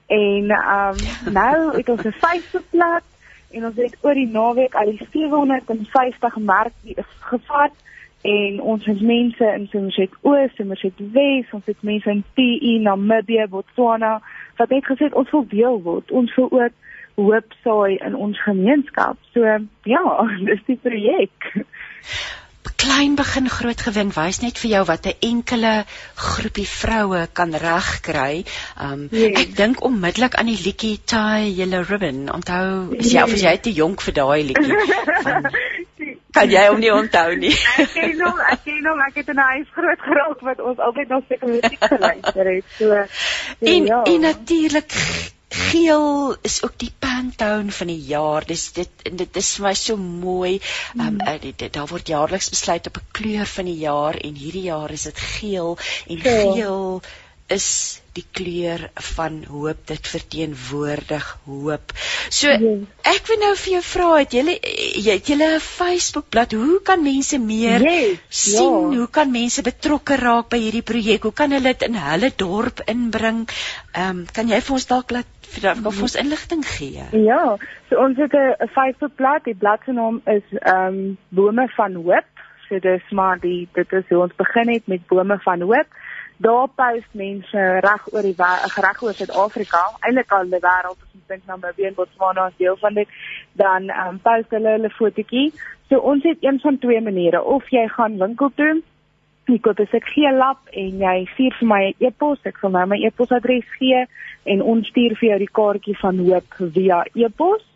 en ehm um, nou het ons 'n Facebookblad en ons het oor die naweek al die 750 merk gevat en ons het mense in Somerset Oos, Somerset Wes, ons het mense in PE, Namibië, Botswana wat net gesê het ons wil deel word. Ons wil ook hoop saai in ons gemeenskap. So ja, dis die projek. Klein begin groot gewin wys net vir jou wat 'n enkele groepie vroue kan regkry. Um Yes. ek dink onmiddellik aan die liedjie Tie Yellow Ribbon. Onthou, is jy of is jy te jonk vir daai liedjie? Kan jy hom nie onthou nie? ek ken hom, ek ken hom, ek het in 'n huis groot geraak wat ons altyd na seker musiek geluister het. So En ja. en natuurlik geel is ook die Pantone van die jaar. Dis dit en dit is vir my so mooi. Ehm um, uh, dit, dit, daar word jaarliks besluit op 'n kleur van die jaar en hierdie jaar is dit geel en Ja. geel is die kleur van hoop. Dit verteenwoordig hoop. So Ja. ek wil nou vir jou vra, het julle het julle 'n Facebookblad. Hoe kan mense meer Yes, sien? ja. Hoe kan mense betrokke raak by hierdie projek? Hoe kan hulle dit in hulle dorp inbring? Ehm um, kan jy vir ons dalk laat vir ons inligting gee? Ja, so ons het 'n 'n Facebookblad. Die blad se naam is ehm um, Bome van Hoop. So dis maar die dit is hoe ons begin het met Bome van Hoop. Daar post mense reg oor die reg oor Suid-Afrika, eintlik al die wêreld, ons dink Namibië en Botswana as deel van dit, dan um, post hulle hulle fotootjie. So ons het een van twee maniere. Of jy gaan winkel toe jy koop 'n geel lap en jy stuur vir my 'n e e-pos, ek sal nou my e-posadres gee en ons stuur vir jou die kaartjie van hoop via e-pos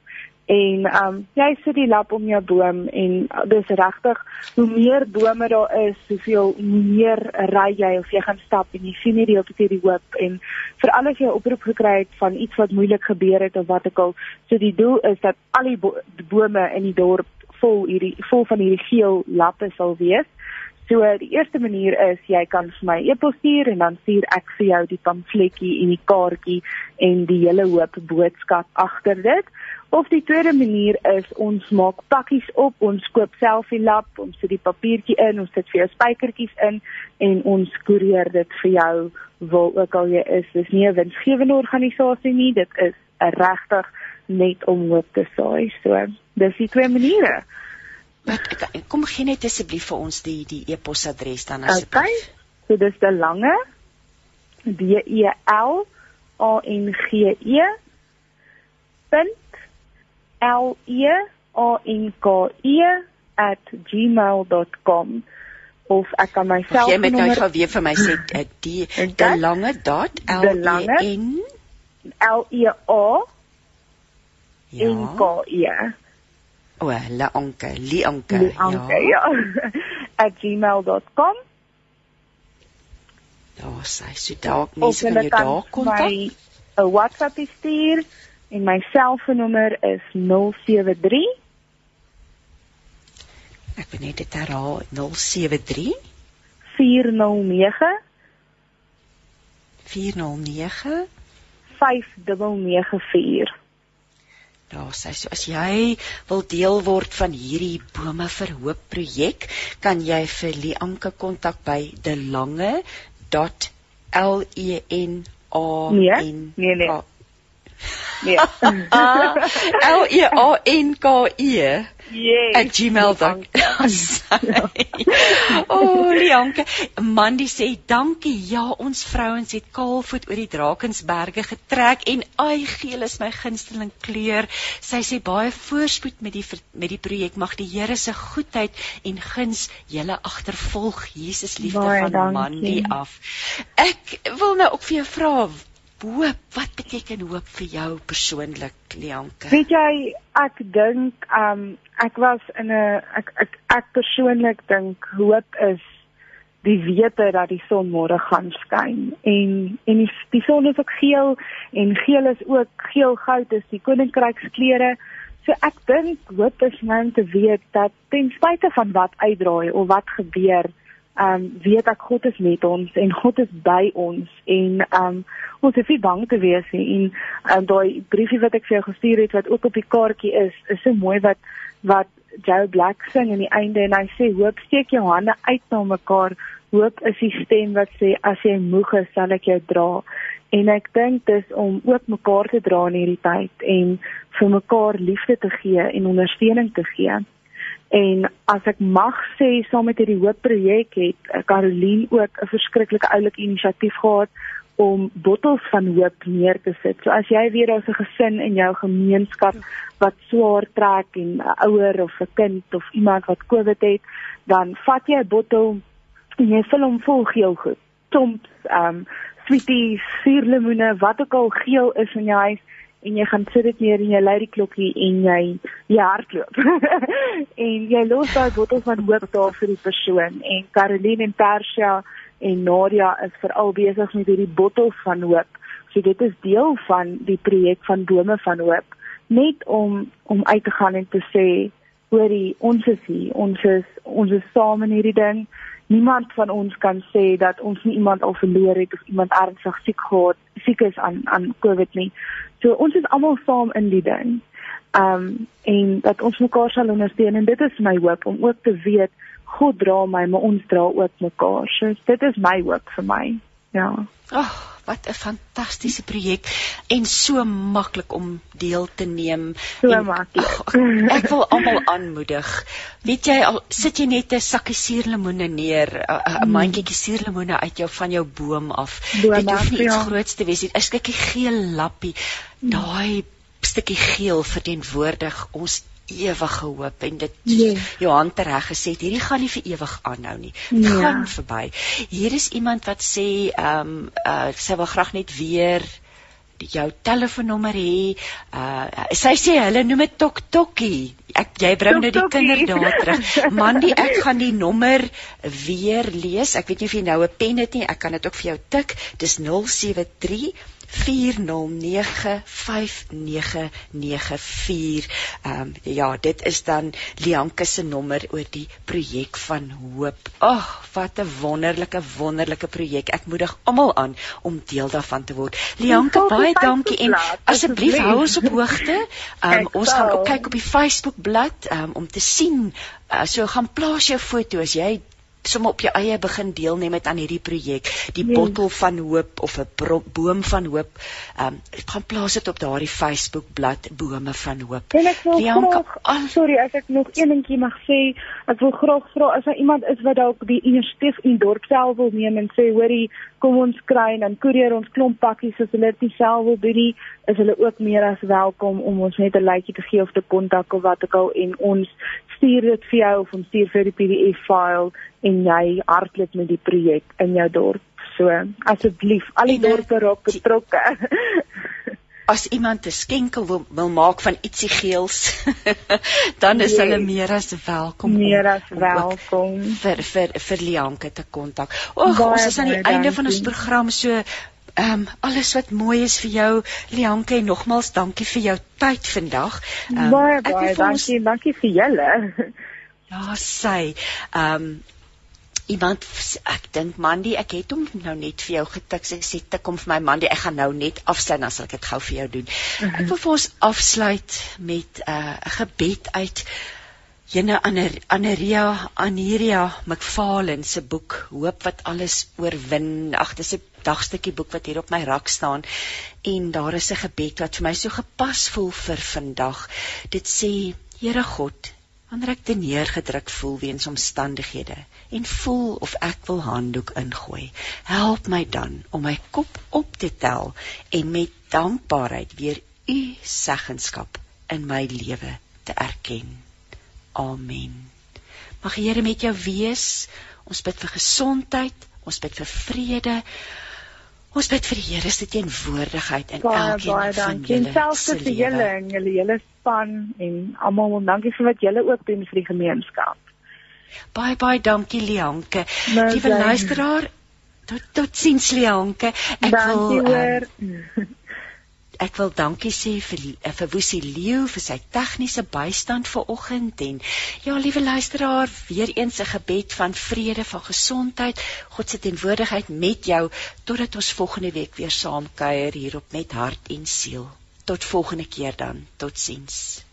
en ehm um, jy sit die lap om jou boom en uh, dis regtig hoe meer bome daar is, hoeveel meer ry jy of jy gaan stap en jy sien nie die op die hoop en as jy 'n oproep gekry het van iets wat moeilik gebeur het of wat ook al, so die doel is dat al die bo bome in die dorp vol hierdie vol van hierdie geel lappe sal wees. So die eerste manier is jy kan vir my e-pos stuur en dan stuur ek vir jou die pamfletjie en die kaartjie en die hele hoop boodskap agter dit. Of die tweede manier is ons maak pakkies op, ons koop self die lap, ons sit die papiertjie in, ons sit vir jou spykertjies in en ons koerier dit vir jou waar ook al jy is. Dis nie 'n winsgewende organisasie nie, dit is regtig net om hoop te saai. So, dis die twee maniere. Wat kom gee net asseblief vir ons die die e-posadres dan asseblief. Okay. So dis die lange D E L A N G E. Punt L E A N K E @gmail.com of ek kan myself Jy moet nou gou weer vir my sê eh, die die lange dot L E N L E A N K E O, la anke, li anke. Li anke, ja. ja. @gmail.com. Daar sê so dalk mense kan jou daar kontak. 'n WhatsApp stuur en my selfoonnommer is 073 Ek weet net dit herhaal 073 409 409 5994 Daar sê so as jy wil deel word van hierdie bome vir hoop projek, kan jy vir Lianke kontak by delange.len.a nee, nee, nee. Nee. L E A N K E. Yes. @gmail.com. oh, Lianke, Mandy sê dankie. Ja, ons vrouens het kaalvoet oor die Drakensberge getrek en ai geel is my gunsteling kleur. Sy sê baie voorspoed met die met die projek. Mag die Here se goedheid en guns julle agtervolg. Jesus liefde baie van dankie. Mandy af. Ek wil nou ook vir jou vra hoop, wat beteken hoop vir jou persoonlik, Lianke? Weet jy, ek dink um ek was in 'n ek ek ek persoonlik dink hoop is die wete dat die son môre gaan skyn en en die, die son is ook geel en geel is ook geel goud is die koninkrykskleure so ek dink hoop is nou om te weet dat ten spyte van wat uitdraai of wat gebeur um, weet ek God is met ons en God is by ons en um, ons hoef nie bang te wees nie en um, daai briefie wat ek vir jou gestuur het wat ook op die kaartjie is is so mooi wat wat Joe Black sing aan die einde en hy sê hoop steek jou hande uit na mekaar. Hoop is die stem wat sê as jy moeg is sal ek jou dra. En ek dink dis om ook mekaar te dra in hierdie tyd en vir mekaar liefde te gee en ondersteuning te gee En as ek mag sê saam met hierdie hoop projek het eh, Caroline ook 'n verskriklike oulike inisiatief gehad om bottels van hoop neer te sit. So as jy weer daar's 'n gesin in jou gemeenskap wat swaar trek en 'n ouer of 'n kind of iemand wat COVID het, dan vat jy 'n bottel en jy vul hom vol geel goed. Chomps, ehm um, sweeties, suurlemoene, wat ook al geel is in jou huis en jy gaan sit dit neer en jy lei die klokkie en jy jy hardloop. en jy los daai bottel van hoop daar vir die persoon en Caroline en Persia en Nadia is veral besig met hierdie bottel van hoop. So dit is deel van die projek van bome van hoop net om om uit te gaan en te sê hoorie ons is hier ons is ons is saam in hierdie ding niemand van ons kan sê dat ons nie iemand al verloor het of iemand ernstig siek gehad siek is aan aan COVID nie So ons is almal saam in die ding. Um en dat ons mekaar sal ondersteun en dit is my hoop om ook te weet God dra my, maar ons dra ook mekaar. So dit is my hoop vir my. Ja. Ag, oh, wat 'n fantastiese projek en so maklik om deel te neem. So maklik. Oh, ek wil almal aanmoedig. Weet jy al sit jy net 'n sakkie suurlemoene neer, 'n mm. mandjie suurlemoene uit jou van jou boom af. Boom Dit hoef nie ja. iets groots te wees nie. 'n Stukkie geel lappie. Mm. Daai stukkie geel verteenwoordig ons ewige hoop en dit Nee. Johan tereg gesê het, hierdie gaan nie vir ewig aanhou nie. Dit Ja. gaan verby. Hier is iemand wat sê ehm um, uh, sy wil graag net weer jou telefoonnommer hê. Uh sy sê hulle noem dit tok tokkie. Ek jy bring nou die Tok-tokkie. kinder daar terug. Mandy, ek gaan die nommer weer lees. Ek weet nie of jy nou 'n pen het nie. Ek kan dit ook vir jou tik. Dis 073 4095994. Ehm um, ja, dit is dan Lianke se nommer oor die projek van hoop. Ag, wat 'n wonderlike wonderlike projek. Ek moedig almal aan om deel daarvan te word. Lianke, baie dankie en Facebookblad, asseblief hou ons op hoogte. Ehm um, ons gaan sal. ook kyk op die Facebook bladsy um, om te sien. Uh, so gaan plaas jou foto as jy sommer op jou eie begin deelneem met aan hierdie projek, die Ja. bottel van hoop of 'n boom van hoop. Ehm um, gaan plaas dit op daardie Facebook bladsy bome van hoop. En ek wil Lianke, graag, al- sorry as ek nog een dingetjie mag sê, ek wil graag vra as daar iemand is wat dalk die inisiatief in dorp self wil neem en sê hoorie, kom ons kry en dan koerier ons klomp pakkies as hulle dit self wil doen is hulle ook meer as welkom om ons net 'n likeie te gee of te kontak of wat ook al en ons stuur dit vir jou of ons stuur vir die PDF file en jy hardloop met die projek in jou dorp. So, asseblief, al die eh, dorpe raak betrokke. As iemand 'n skenkel wil, wil maak van ietsie geels, dan is Yes. hulle meer as welkom meer as om ook welkom. vir vir vir Lianke te kontak. Baie, ons is aan die einde van ons dankie. program so Ehm um, alles wat mooi is vir jou Lianke en nogmals dankie vir jou tyd vandag. Um, baie baie vir ons- dankie, dankie vir julle. Ja, sy. Ehm um, iemand ek dink Mandy, ek het hom nou net vir jou getik. Sy sê tik hom vir my Mandy. Ek gaan nou net afsluit dan sal ek dit gou vir jou doen. Ek wil vir ons afsluit met 'n uh, gebed uit Jene Aner Aneria Aniria McFarlane se boek Hoop wat alles oorwin. Ag, dis 'n dagstukkie boek wat hier op my rak staan en daar is 'n gebed wat vir my so gepas voel vir vandag. Dit sê: Here God, wanneer ek te neergedruk voel weens omstandighede en voel of ek wil handdoek ingooi, help my dan om my kop op te tel en met dankbaarheid weer u seggenskap in my lewe te erken. Amen. Mag die Here met jou wees. Ons bid vir gesondheid, ons bid vir vrede. Ons bid vir die Here se teenwoordigheid in Baie elkeen baie van dankie. En julle selfs se vir julle en julle hele span en almal dankie vir wat julle ook doen vir die gemeenskap. Baie baie dankie Lianke. Nou, Liewe luisteraar, tot totsiens Lianke. Ek dankie wil hoor. ehm, ek wil dankie sê vir eh, vir Woesie Leeu vir sy tegniese bystand vanoggend en ja liewe luisteraar, weer eens 'n gebed van vrede, van gesondheid, God se teenwoordigheid met jou totdat ons volgende week weer saam kuier hier op met hart en siel. Tot volgende keer dan. Totsiens.